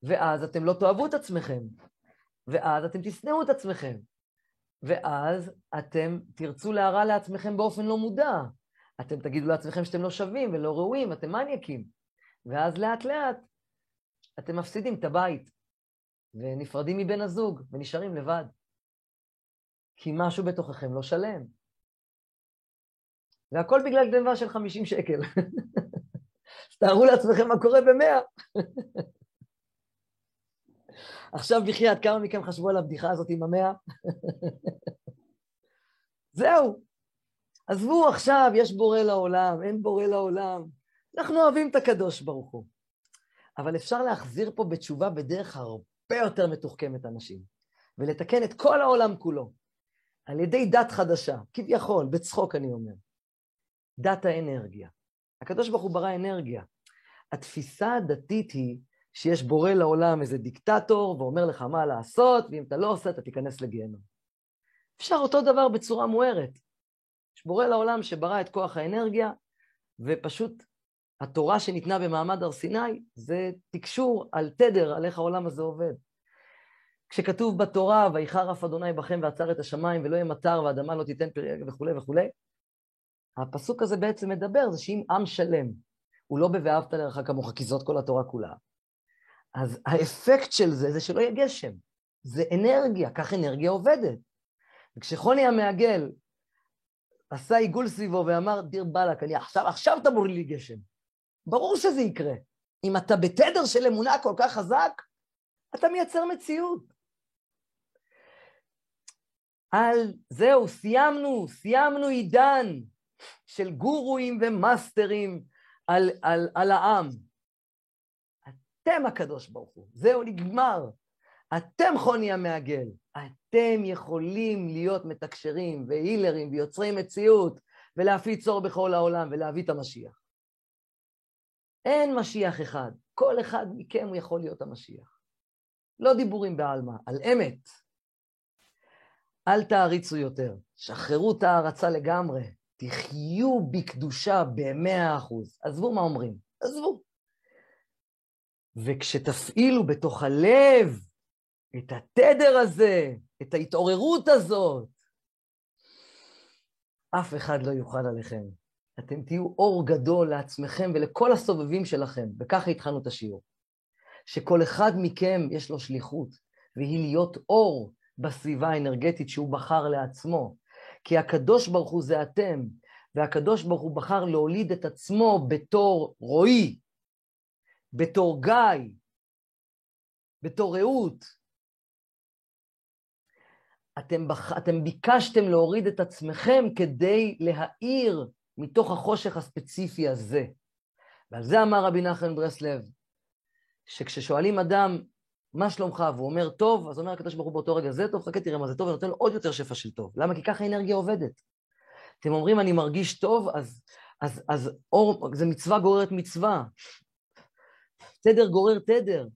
ואז אתם לא תאהבו את עצמכם, ואז אתם תשנאו את עצמכם, ואז אתם תרצו להרע לעצמכם באופן לא מודע. אתם תגידו לעצמכם שאתם לא שווים ולא ראויים, אתם מניאקים. ואז לאט לאט אתם מפסידים את הבית, ונפרדים מבן הזוג, ונשארים לבד. כי משהו בתוככם לא שלם. והכל בגלל גנבה של 50 שקל. אז תארו לעצמכם מה קורה במאה. עכשיו בחייאת, כמה מכם חשבו על הבדיחה הזאת עם המאה? זהו. עזבו עכשיו, יש בורא לעולם, אין בורא לעולם. אנחנו אוהבים את הקדוש ברוך הוא. אבל אפשר להחזיר פה בתשובה בדרך הרבה יותר מתוחכמת אנשים, ולתקן את כל העולם כולו, על ידי דת חדשה, כביכול, בצחוק אני אומר. דת האנרגיה. הקדוש ברוך הוא ברא אנרגיה. התפיסה הדתית היא שיש בורא לעולם איזה דיקטטור ואומר לך מה לעשות, ואם אתה לא עושה אתה תיכנס לגיהנום. אפשר אותו דבר בצורה מוארת. יש בורא לעולם שברא את כוח האנרגיה, ופשוט התורה שניתנה במעמד הר סיני זה תקשור על תדר, על איך העולם הזה עובד. כשכתוב בתורה, ויחר אף אדוני בכם ועצר את השמיים ולא יהיה מטר ואדמה לא תיתן פרי וכולי וכולי, הפסוק הזה בעצם מדבר, זה שאם עם שלם, הוא לא ב"ואהבת לרעך כמוך", כי זאת כל התורה כולה, אז האפקט של זה זה שלא יהיה גשם. זה אנרגיה, כך אנרגיה עובדת. וכשחוני המעגל עשה עיגול סביבו ואמר, דיר באלק, אני עכשיו, עכשיו תמור לי גשם. ברור שזה יקרה. אם אתה בתדר של אמונה כל כך חזק, אתה מייצר מציאות. על זהו, סיימנו, סיימנו עידן של גורואים ומאסטרים על, על, על העם. אתם הקדוש ברוך הוא, זהו, נגמר. אתם חוני המעגל. אתם יכולים להיות מתקשרים והילרים ויוצרי מציאות ולהפיץ אור בכל העולם ולהביא את המשיח. אין משיח אחד, כל אחד מכם הוא יכול להיות המשיח. לא דיבורים בעלמא, על אמת. אל תעריצו יותר, שחררו את ההערצה לגמרי, תחיו בקדושה במאה אחוז. עזבו מה אומרים, עזבו. וכשתפעילו בתוך הלב את התדר הזה, את ההתעוררות הזאת, אף אחד לא יוכל עליכם. אתם תהיו אור גדול לעצמכם ולכל הסובבים שלכם, וככה התחלנו את השיעור. שכל אחד מכם יש לו שליחות, והיא להיות אור בסביבה האנרגטית שהוא בחר לעצמו. כי הקדוש ברוך הוא זה אתם, והקדוש ברוך הוא בחר להוליד את עצמו בתור רועי, בתור גיא, בתור רעות. אתם, בח... אתם ביקשתם להוריד את עצמכם כדי להאיר מתוך החושך הספציפי הזה. ועל זה אמר רבי נחמן ברסלב, שכששואלים אדם, מה שלומך? והוא אומר, טוב, אז אומר הקדוש ברוך הוא באותו רגע, זה טוב, חכה תראה מה זה טוב, ונותן לו עוד יותר שפע של טוב. למה? כי ככה האנרגיה עובדת. אתם אומרים, אני מרגיש טוב, אז, אז, אז אור, זה מצווה גוררת מצווה. תדר גורר תדר.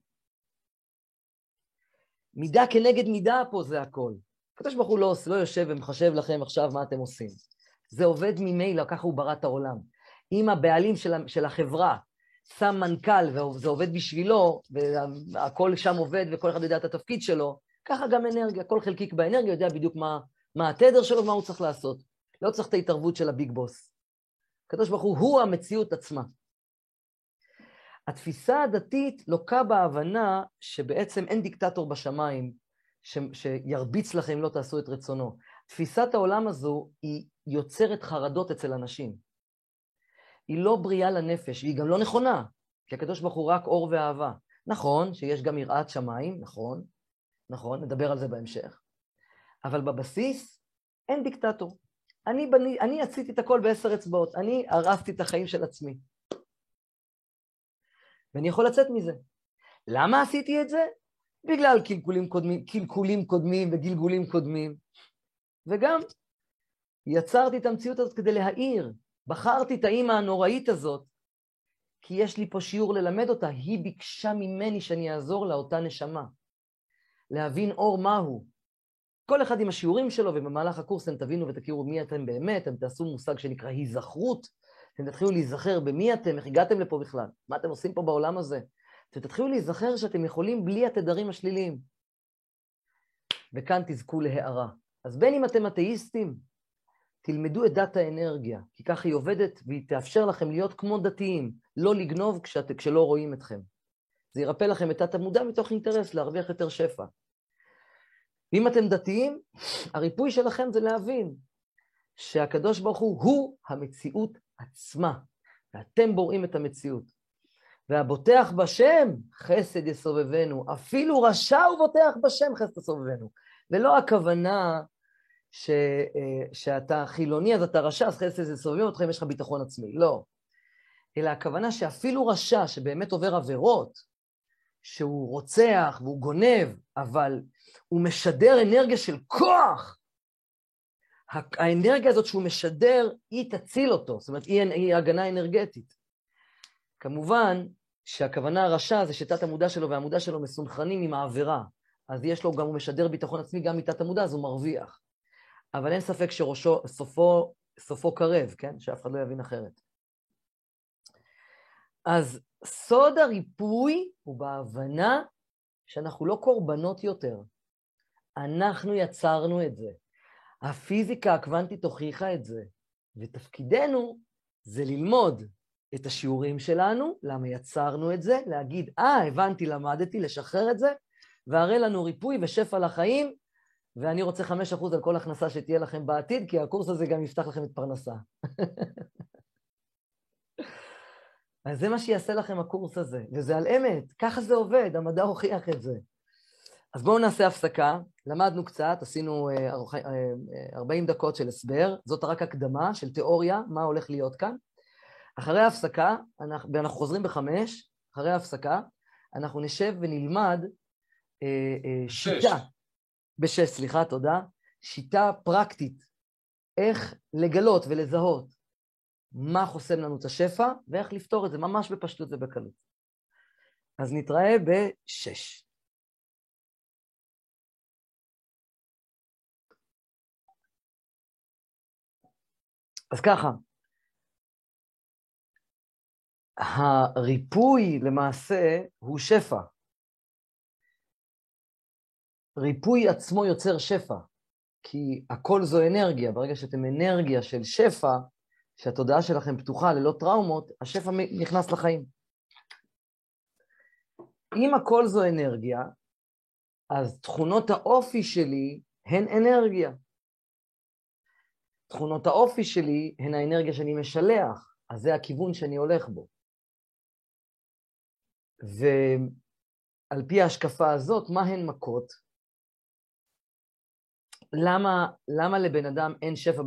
מידה כנגד מידה פה זה הכל. הקדוש ברוך הוא לא, לא יושב ומחשב לכם עכשיו מה אתם עושים. זה עובד ממילא, ככה הוא ברא את העולם. אם הבעלים של, של החברה שם מנכ"ל וזה עובד בשבילו, והכל שם עובד וכל אחד יודע את התפקיד שלו, ככה גם אנרגיה, כל חלקיק באנרגיה יודע בדיוק מה, מה התדר שלו ומה הוא צריך לעשות. לא צריך את ההתערבות של הביג בוס. הקדוש ברוך הוא הוא המציאות עצמה. התפיסה הדתית לוקה בהבנה שבעצם אין דיקטטור בשמיים ש, שירביץ לכם אם לא תעשו את רצונו. תפיסת העולם הזו היא יוצרת חרדות אצל אנשים. היא לא בריאה לנפש, והיא גם לא נכונה, כי הקדוש ברוך הוא רק אור ואהבה. נכון שיש גם יראת שמיים, נכון, נכון, נדבר על זה בהמשך, אבל בבסיס אין דיקטטור. אני, בני, אני עשיתי את הכל בעשר אצבעות, אני הרסתי את החיים של עצמי. ואני יכול לצאת מזה. למה עשיתי את זה? בגלל קלקולים קודמים, קלקולים קודמים וגלגולים קודמים. וגם יצרתי את המציאות הזאת כדי להאיר. בחרתי את האימא הנוראית הזאת, כי יש לי פה שיעור ללמד אותה. היא ביקשה ממני שאני אעזור לה, אותה נשמה. להבין אור מהו. כל אחד עם השיעורים שלו, ובמהלך הקורס אתם תבינו ותכירו מי אתם באמת, אתם תעשו מושג שנקרא היזכרות, אתם תתחילו להיזכר במי אתם, איך הגעתם לפה בכלל, מה אתם עושים פה בעולם הזה. אתם תתחילו להיזכר שאתם יכולים בלי התדרים השליליים. וכאן תזכו להערה. אז בין אם אתם אתאיסטים, תלמדו את דת האנרגיה, כי ככה היא עובדת והיא תאפשר לכם להיות כמו דתיים, לא לגנוב כשאת, כשלא רואים אתכם. זה ירפא לכם את התת-המודע מתוך אינטרס להרוויח יותר שפע. ואם אתם דתיים, הריפוי שלכם זה להבין שהקדוש ברוך הוא הוא המציאות עצמה, ואתם בוראים את המציאות. והבוטח בשם, חסד יסובבנו. אפילו רשע הוא בוטח בשם, חסד יסובבנו. ולא הכוונה ש, אה, שאתה חילוני אז אתה רשע, אז חסד יסובבים אותך אם יש לך ביטחון עצמי. לא. אלא הכוונה שאפילו רשע שבאמת עובר עבירות, שהוא רוצח והוא גונב, אבל הוא משדר אנרגיה של כוח. האנרגיה הזאת שהוא משדר, היא תציל אותו, זאת אומרת, היא, היא הגנה אנרגטית. כמובן שהכוונה הרשע זה שתת המודע שלו והמודע שלו מסונכרנים עם העבירה. אז יש לו גם, הוא משדר ביטחון עצמי גם מתת המודע, אז הוא מרוויח. אבל אין ספק שראשו, סופו, סופו קרב, כן? שאף אחד לא יבין אחרת. אז סוד הריפוי הוא בהבנה שאנחנו לא קורבנות יותר. אנחנו יצרנו את זה. הפיזיקה הקוונטית הוכיחה את זה, ותפקידנו זה ללמוד את השיעורים שלנו, למה יצרנו את זה, להגיד, אה, ah, הבנתי, למדתי, לשחרר את זה, והראה לנו ריפוי ושפע לחיים, ואני רוצה 5% על כל הכנסה שתהיה לכם בעתיד, כי הקורס הזה גם יפתח לכם את פרנסה. אז זה מה שיעשה לכם הקורס הזה, וזה על אמת, ככה זה עובד, המדע הוכיח את זה. אז בואו נעשה הפסקה, למדנו קצת, עשינו 40 אה, אה, דקות של הסבר, זאת רק הקדמה של תיאוריה, מה הולך להיות כאן. אחרי ההפסקה, אנחנו, ואנחנו חוזרים בחמש, אחרי ההפסקה, אנחנו נשב ונלמד אה, אה, שיטה, בשש, סליחה, תודה, שיטה פרקטית, איך לגלות ולזהות מה חוסם לנו את השפע ואיך לפתור את זה ממש בפשטות ובקלות. אז נתראה בשש. אז ככה, הריפוי למעשה הוא שפע. ריפוי עצמו יוצר שפע, כי הכל זו אנרגיה. ברגע שאתם אנרגיה של שפע, שהתודעה שלכם פתוחה ללא טראומות, השפע נכנס לחיים. אם הכל זו אנרגיה, אז תכונות האופי שלי הן אנרגיה. תכונות האופי שלי הן האנרגיה שאני משלח, אז זה הכיוון שאני הולך בו. ועל פי ההשקפה הזאת, מה הן מכות? למה, למה לבן אדם אין שפע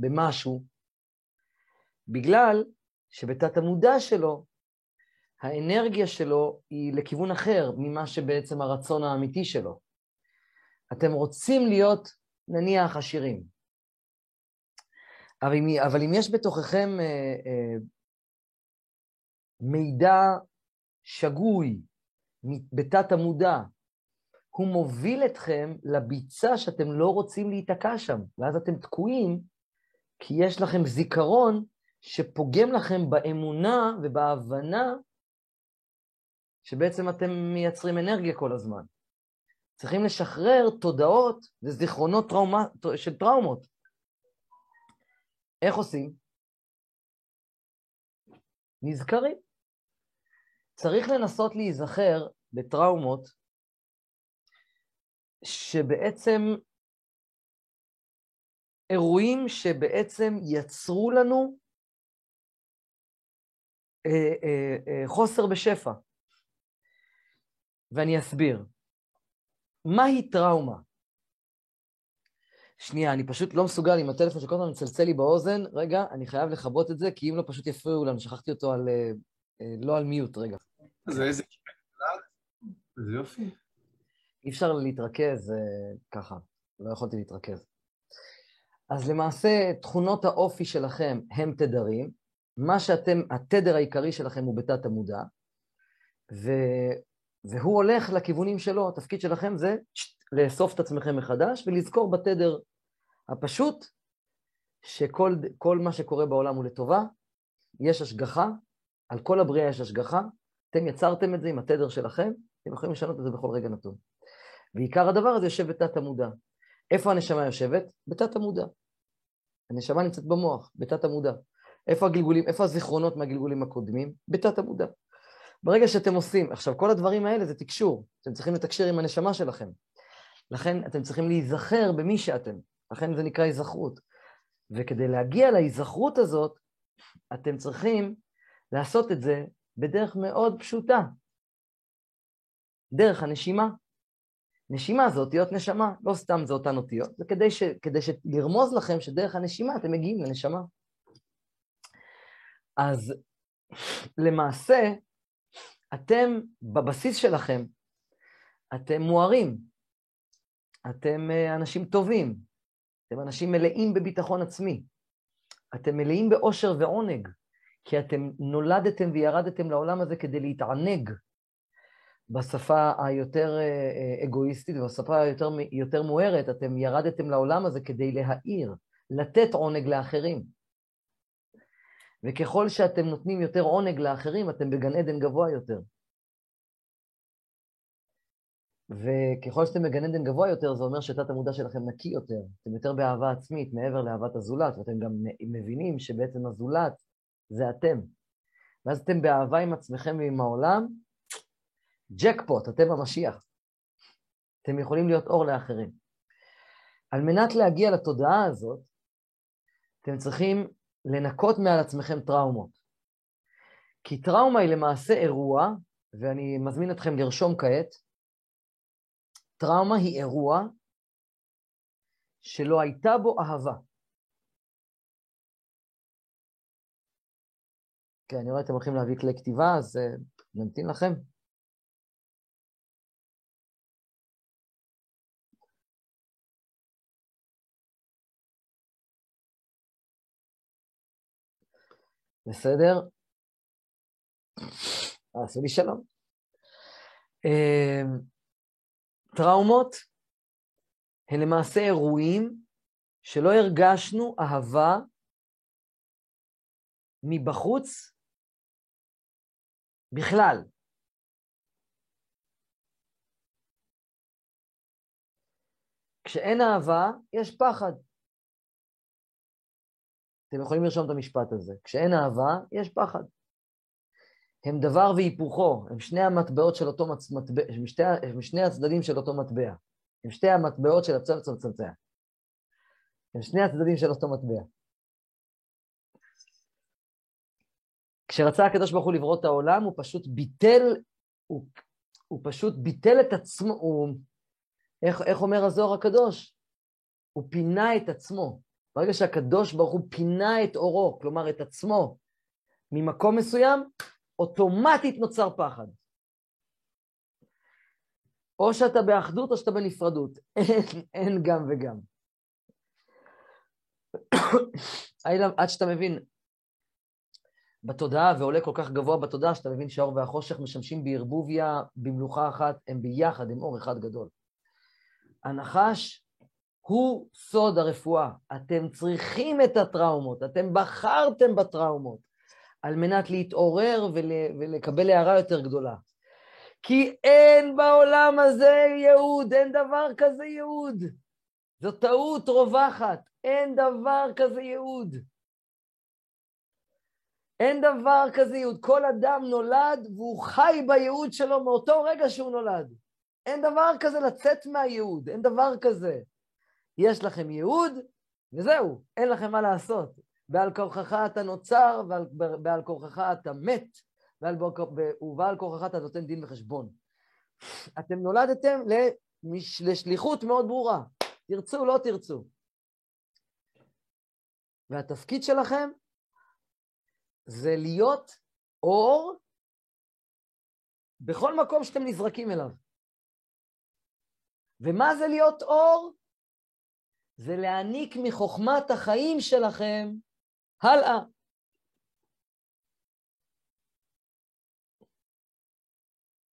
במשהו? בגלל שבתת המודע שלו, האנרגיה שלו היא לכיוון אחר ממה שבעצם הרצון האמיתי שלו. אתם רוצים להיות, נניח, עשירים. אבל אם, אבל אם יש בתוככם אה, אה, מידע שגוי, בתת המודע, הוא מוביל אתכם לביצה שאתם לא רוצים להיתקע שם, ואז אתם תקועים, כי יש לכם זיכרון שפוגם לכם באמונה ובהבנה שבעצם אתם מייצרים אנרגיה כל הזמן. צריכים לשחרר תודעות וזיכרונות טראומה, של טראומות. איך עושים? נזכרים. צריך לנסות להיזכר בטראומות שבעצם אירועים שבעצם יצרו לנו אה, אה, אה, חוסר בשפע. ואני אסביר. מהי טראומה? שנייה, אני פשוט לא מסוגל עם הטלפון שכל הזמן מצלצל לי באוזן. רגע, אני חייב לכבות את זה, כי אם לא פשוט יפריעו לנו, שכחתי אותו על... לא על מיוט, רגע. זה איזה... איזה יופי. אי אפשר להתרכז ככה, לא יכולתי להתרכז. אז למעשה, תכונות האופי שלכם הם תדרים, מה שאתם, התדר העיקרי שלכם הוא בתת המודע, ו, והוא הולך לכיוונים שלו, התפקיד שלכם זה לאסוף את עצמכם מחדש ולזכור בתדר הפשוט שכל מה שקורה בעולם הוא לטובה, יש השגחה, על כל הבריאה יש השגחה, אתם יצרתם את זה עם התדר שלכם, אתם יכולים לשנות את זה בכל רגע נתון. ועיקר הדבר הזה יושב בתת המודע. איפה הנשמה יושבת? בתת המודע. הנשמה נמצאת במוח, בתת המודע. איפה הגלגולים, איפה הזיכרונות מהגלגולים הקודמים? בתת המודע. ברגע שאתם עושים, עכשיו כל הדברים האלה זה תקשור, אתם צריכים לתקשר עם הנשמה שלכם. לכן אתם צריכים להיזכר במי שאתם, לכן זה נקרא היזכרות. וכדי להגיע להיזכרות הזאת, אתם צריכים לעשות את זה בדרך מאוד פשוטה, דרך הנשימה. נשימה זה אותיות נשמה, לא סתם זה אותן אותיות, זה כדי, ש, כדי ש, לרמוז לכם שדרך הנשימה אתם מגיעים לנשמה. אז למעשה, אתם בבסיס שלכם, אתם מוארים, אתם אה, אנשים טובים, אתם אנשים מלאים בביטחון עצמי, אתם מלאים באושר ועונג, כי אתם נולדתם וירדתם לעולם הזה כדי להתענג בשפה היותר אה, אה, אגואיסטית ובשפה היותר יותר מוארת, אתם ירדתם לעולם הזה כדי להאיר, לתת עונג לאחרים. וככל שאתם נותנים יותר עונג לאחרים, אתם בגן עדן גבוה יותר. וככל שאתם בגן עדן גבוה יותר, זה אומר שתת המודע שלכם נקי יותר, אתם יותר באהבה עצמית מעבר לאהבת הזולת, ואתם גם מבינים שבעצם הזולת זה אתם. ואז אתם באהבה עם עצמכם ועם העולם, ג'קפוט, אתם המשיח. אתם יכולים להיות אור לאחרים. על מנת להגיע לתודעה הזאת, אתם צריכים לנקות מעל עצמכם טראומות. כי טראומה היא למעשה אירוע, ואני מזמין אתכם לרשום כעת, טראומה היא אירוע שלא הייתה בו אהבה. כן, אני רואה אתם הולכים להביא כלי כתיבה, אז uh, נמתין לכם. בסדר? עשו לי שלום. אמ, טראומות הן למעשה אירועים שלא הרגשנו אהבה מבחוץ בכלל. כשאין אהבה, יש פחד. אתם יכולים לרשום את המשפט הזה. כשאין אהבה, יש פחד. הם דבר והיפוכו, הם שני המטבעות של אותו מטבע, הם שני, הם שני הצדדים של אותו מטבע. הם שתי המטבעות של הצבע צבצבצע. הם שני הצדדים של אותו מטבע. כשרצה הקדוש ברוך הוא לברוא את העולם, הוא פשוט ביטל, הוא, הוא פשוט ביטל את עצמו, הוא, איך, איך אומר הזוהר הקדוש? הוא פינה את עצמו. ברגע שהקדוש ברוך הוא פינה את אורו, כלומר את עצמו, ממקום מסוים, אוטומטית נוצר פחד. או שאתה באחדות או שאתה בנפרדות. אין, אין גם וגם. עד שאתה מבין בתודעה ועולה כל כך גבוה בתודעה, שאתה מבין שהאור והחושך משמשים בערבוביה, במלוכה אחת, הם ביחד, הם אור אחד גדול. הנחש הוא סוד הרפואה. אתם צריכים את הטראומות, אתם בחרתם בטראומות על מנת להתעורר ול, ולקבל הערה יותר גדולה. כי אין בעולם הזה ייעוד, אין דבר כזה ייעוד. זו טעות רווחת, אין דבר כזה ייעוד. אין דבר כזה ייעוד. כל אדם נולד והוא חי בייעוד שלו מאותו רגע שהוא נולד. אין דבר כזה לצאת מהייעוד, אין דבר כזה. יש לכם ייעוד, וזהו, אין לכם מה לעשות. בעל כורחך אתה נוצר, ובעל כורחך אתה מת, ובעל כורחך אתה נותן דין וחשבון. אתם נולדתם לשליחות מאוד ברורה, תרצו, לא תרצו. והתפקיד שלכם זה להיות אור בכל מקום שאתם נזרקים אליו. ומה זה להיות אור? זה להעניק מחוכמת החיים שלכם הלאה.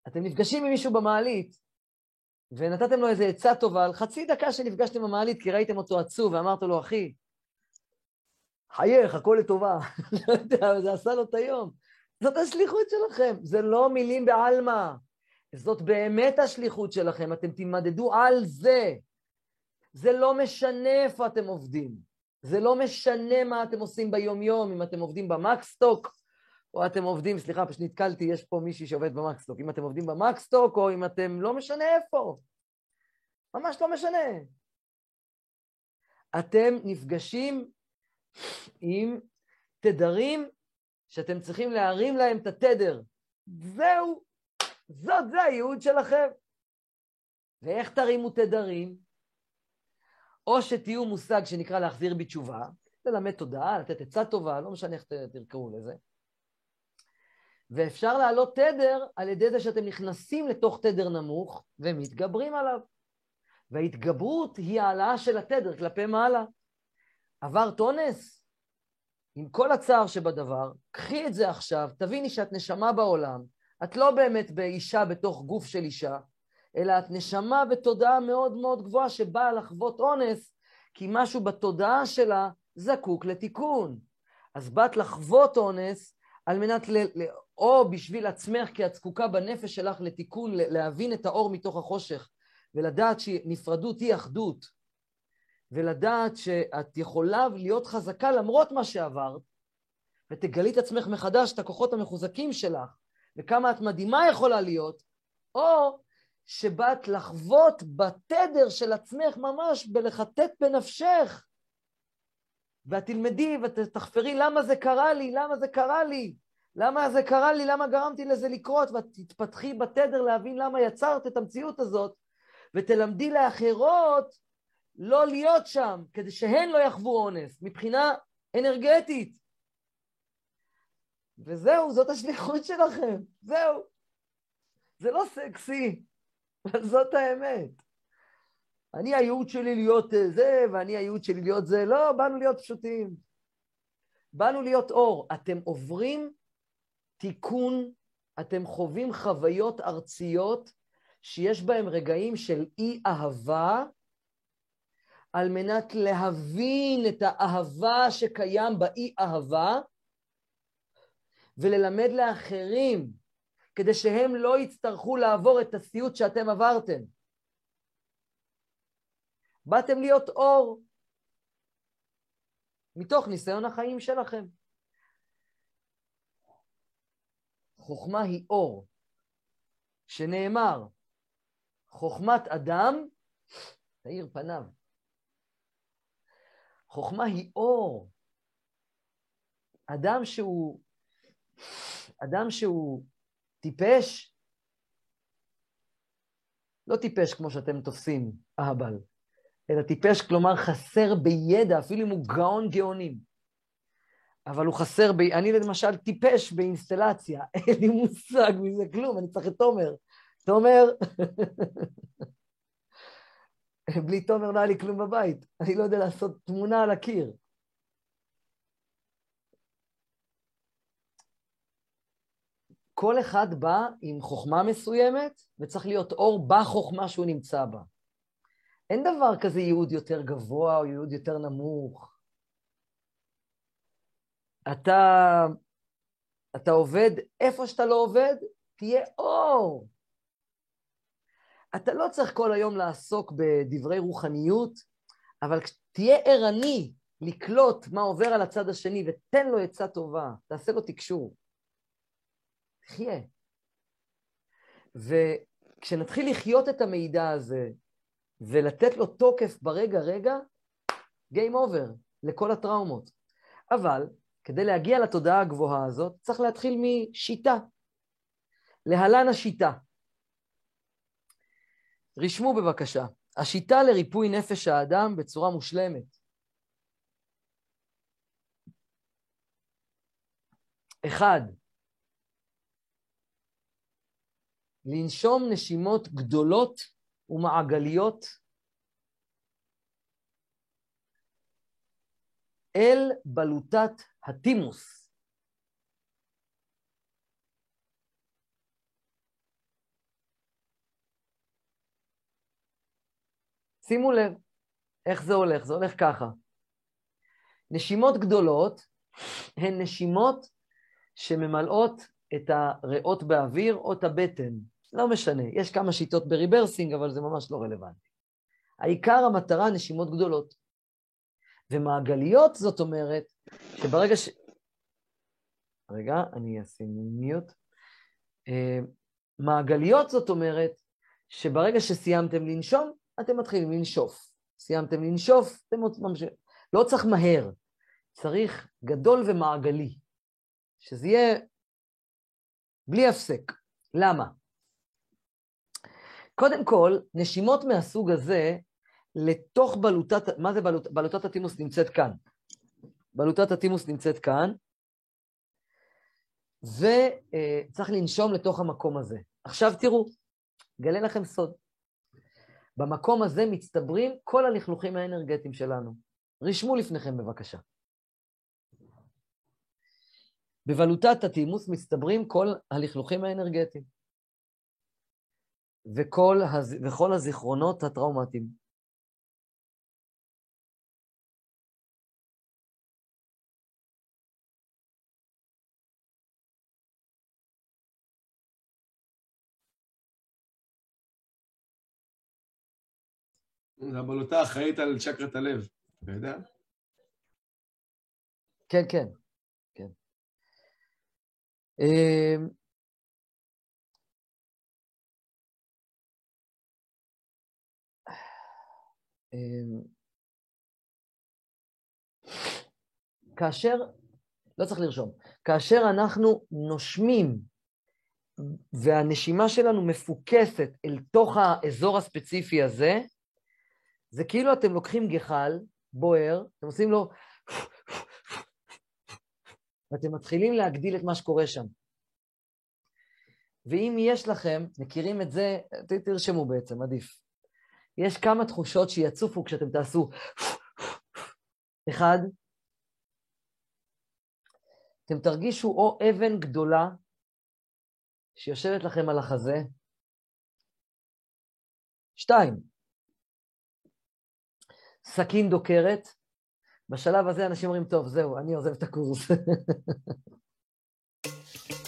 אתם נפגשים עם מישהו במעלית, ונתתם לו איזו עצה טובה על חצי דקה שנפגשתם במעלית, כי ראיתם אותו עצוב, ואמרת לו, אחי, חייך, הכל לטובה. לא יודע, זה עשה לו את היום. זאת השליחות שלכם, זה לא מילים בעלמא. זאת באמת השליחות שלכם, אתם תימדדו על זה. זה לא משנה איפה אתם עובדים. זה לא משנה מה אתם עושים ביומיום, אם אתם עובדים במקסטוק, או אתם עובדים, סליחה, פשוט נתקלתי, יש פה מישהי שעובד במקסטוק, אם אתם עובדים במקסטוק, או אם אתם, לא משנה איפה. ממש לא משנה. אתם נפגשים עם תדרים שאתם צריכים להרים להם את התדר. זהו, זאת, זה הייעוד שלכם. ואיך תרימו תדרים? או שתהיו מושג שנקרא להחזיר בתשובה, ללמד תודעה, לתת עצה טובה, לא משנה איך תקראו לזה. ואפשר להעלות תדר על ידי זה שאתם נכנסים לתוך תדר נמוך ומתגברים עליו. וההתגברות היא העלאה של התדר כלפי מעלה. עברת אונס? עם כל הצער שבדבר, קחי את זה עכשיו, תביני שאת נשמה בעולם, את לא באמת באישה בתוך גוף של אישה, אלא את נשמה בתודעה מאוד מאוד גבוהה שבאה לחוות אונס, כי משהו בתודעה שלה זקוק לתיקון. אז באת לחוות אונס על מנת, ל, ל, או בשביל עצמך, כי את זקוקה בנפש שלך לתיקון, להבין את האור מתוך החושך, ולדעת שנפרדות היא אחדות, ולדעת שאת יכולה להיות חזקה למרות מה שעברת, ותגלי את עצמך מחדש, את הכוחות המחוזקים שלך, וכמה את מדהימה יכולה להיות, או שבאת לחוות בתדר של עצמך ממש, בלחטט בנפשך, ואת תלמדי ותחפרי למה זה קרה לי, למה זה קרה לי, למה זה קרה לי, למה גרמתי לזה לקרות, ואת תתפתחי בתדר להבין למה יצרת את המציאות הזאת, ותלמדי לאחרות לא להיות שם, כדי שהן לא יחוו אונס, מבחינה אנרגטית. וזהו, זאת השליחות שלכם, זהו. זה לא סקסי, זאת האמת. אני הייעוד שלי להיות אה, זה, ואני הייעוד שלי להיות זה, לא, באנו להיות פשוטים. באנו להיות אור. אתם עוברים תיקון, אתם חווים חוויות ארציות שיש בהם רגעים של אי-אהבה, על מנת להבין את האהבה שקיים באי-אהבה, וללמד לאחרים, כדי שהם לא יצטרכו לעבור את הסיוט שאתם עברתם. באתם להיות אור מתוך ניסיון החיים שלכם. חוכמה היא אור, שנאמר, חוכמת אדם תאיר פניו. חוכמה היא אור. אדם שהוא, אדם שהוא טיפש, לא טיפש כמו שאתם תופסים, אהבל, אלא טיפש, כלומר חסר בידע, אפילו אם הוא גאון גאונים. אבל הוא חסר ב... אני למשל טיפש באינסטלציה, אין לי מושג מזה כלום, אני צריך את תומר. תומר, בלי תומר לא היה לי כלום בבית, אני לא יודע לעשות תמונה על הקיר. כל אחד בא עם חוכמה מסוימת, וצריך להיות אור בחוכמה שהוא נמצא בה. אין דבר כזה ייעוד יותר גבוה או ייעוד יותר נמוך. אתה, אתה עובד איפה שאתה לא עובד, תהיה אור. אתה לא צריך כל היום לעסוק בדברי רוחניות, אבל תהיה ערני לקלוט מה עובר על הצד השני ותן לו עצה טובה, תעשה לו תקשור. תחיה. וכשנתחיל לחיות את המידע הזה ולתת לו תוקף ברגע-רגע, Game over לכל הטראומות. אבל כדי להגיע לתודעה הגבוהה הזאת, צריך להתחיל משיטה. להלן השיטה. רשמו בבקשה, השיטה לריפוי נפש האדם בצורה מושלמת. אחד, לנשום נשימות גדולות ומעגליות אל בלוטת הטימוס. שימו לב איך זה הולך, זה הולך ככה. נשימות גדולות הן נשימות שממלאות את הריאות באוויר או את הבטן. לא משנה, יש כמה שיטות ב rebirthing, אבל זה ממש לא רלוונטי. העיקר המטרה, נשימות גדולות. ומעגליות, זאת אומרת, שברגע ש... רגע, אני אשים mute. אה, מעגליות, זאת אומרת, שברגע שסיימתם לנשום, אתם מתחילים לנשוף. סיימתם לנשוף, אתם ממשיכים. לא צריך מהר, צריך גדול ומעגלי, שזה יהיה בלי הפסק. למה? קודם כל, נשימות מהסוג הזה, לתוך בלוטת, מה זה בלוט, בלוטת הטימוס נמצאת כאן. בלוטת הטימוס נמצאת כאן, וצריך לנשום לתוך המקום הזה. עכשיו תראו, אגלה לכם סוד. במקום הזה מצטברים כל הלכלוכים האנרגטיים שלנו. רשמו לפניכם בבקשה. בבלוטת הטימוס מצטברים כל הלכלוכים האנרגטיים וכל, הז... וכל הזיכרונות הטראומטיים. הבלוטה אחראית על צ'קרת הלב, אתה יודע? כן, כן, כן. כאשר, לא צריך לרשום, כאשר אנחנו נושמים והנשימה שלנו מפוקסת אל תוך האזור הספציפי הזה, זה כאילו אתם לוקחים גחל בוער, אתם עושים לו... ואתם מתחילים להגדיל את מה שקורה שם. ואם יש לכם, מכירים את זה, תרשמו בעצם, עדיף. יש כמה תחושות שיצופו כשאתם תעשו אחד, אתם תרגישו או אבן גדולה שיושבת לכם על החזה. שתיים, סכין דוקרת. בשלב הזה אנשים אומרים, טוב, זהו, אני עוזב את הקורס.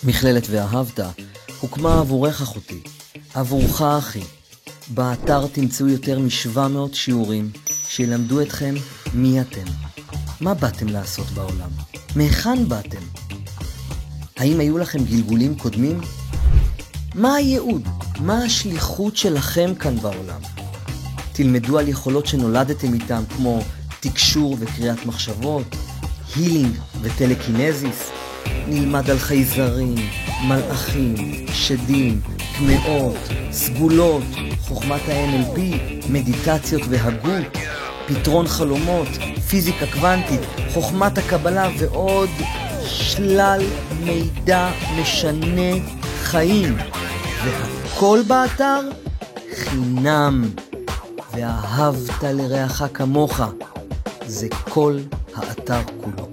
מכללת ואהבת הוקמה עבורך אחותי, עבורך אחי. באתר תמצאו יותר מ-700 שיעורים שילמדו אתכם מי אתם, מה באתם לעשות בעולם, מהיכן באתם. האם היו לכם גלגולים קודמים? מה הייעוד? מה השליחות שלכם כאן בעולם? תלמדו על יכולות שנולדתם איתם, כמו תקשור וקריאת מחשבות, הילינג וטלקינזיס. נלמד על חייזרים, מלאכים, שדים, טמאות, סגולות, חוכמת ה-NLP, מדיטציות והגות, פתרון חלומות, פיזיקה קוונטית, חוכמת הקבלה ועוד שלל מידע משנה חיים. והכל באתר חינם. ואהבת לרעך כמוך, זה כל האתר כולו.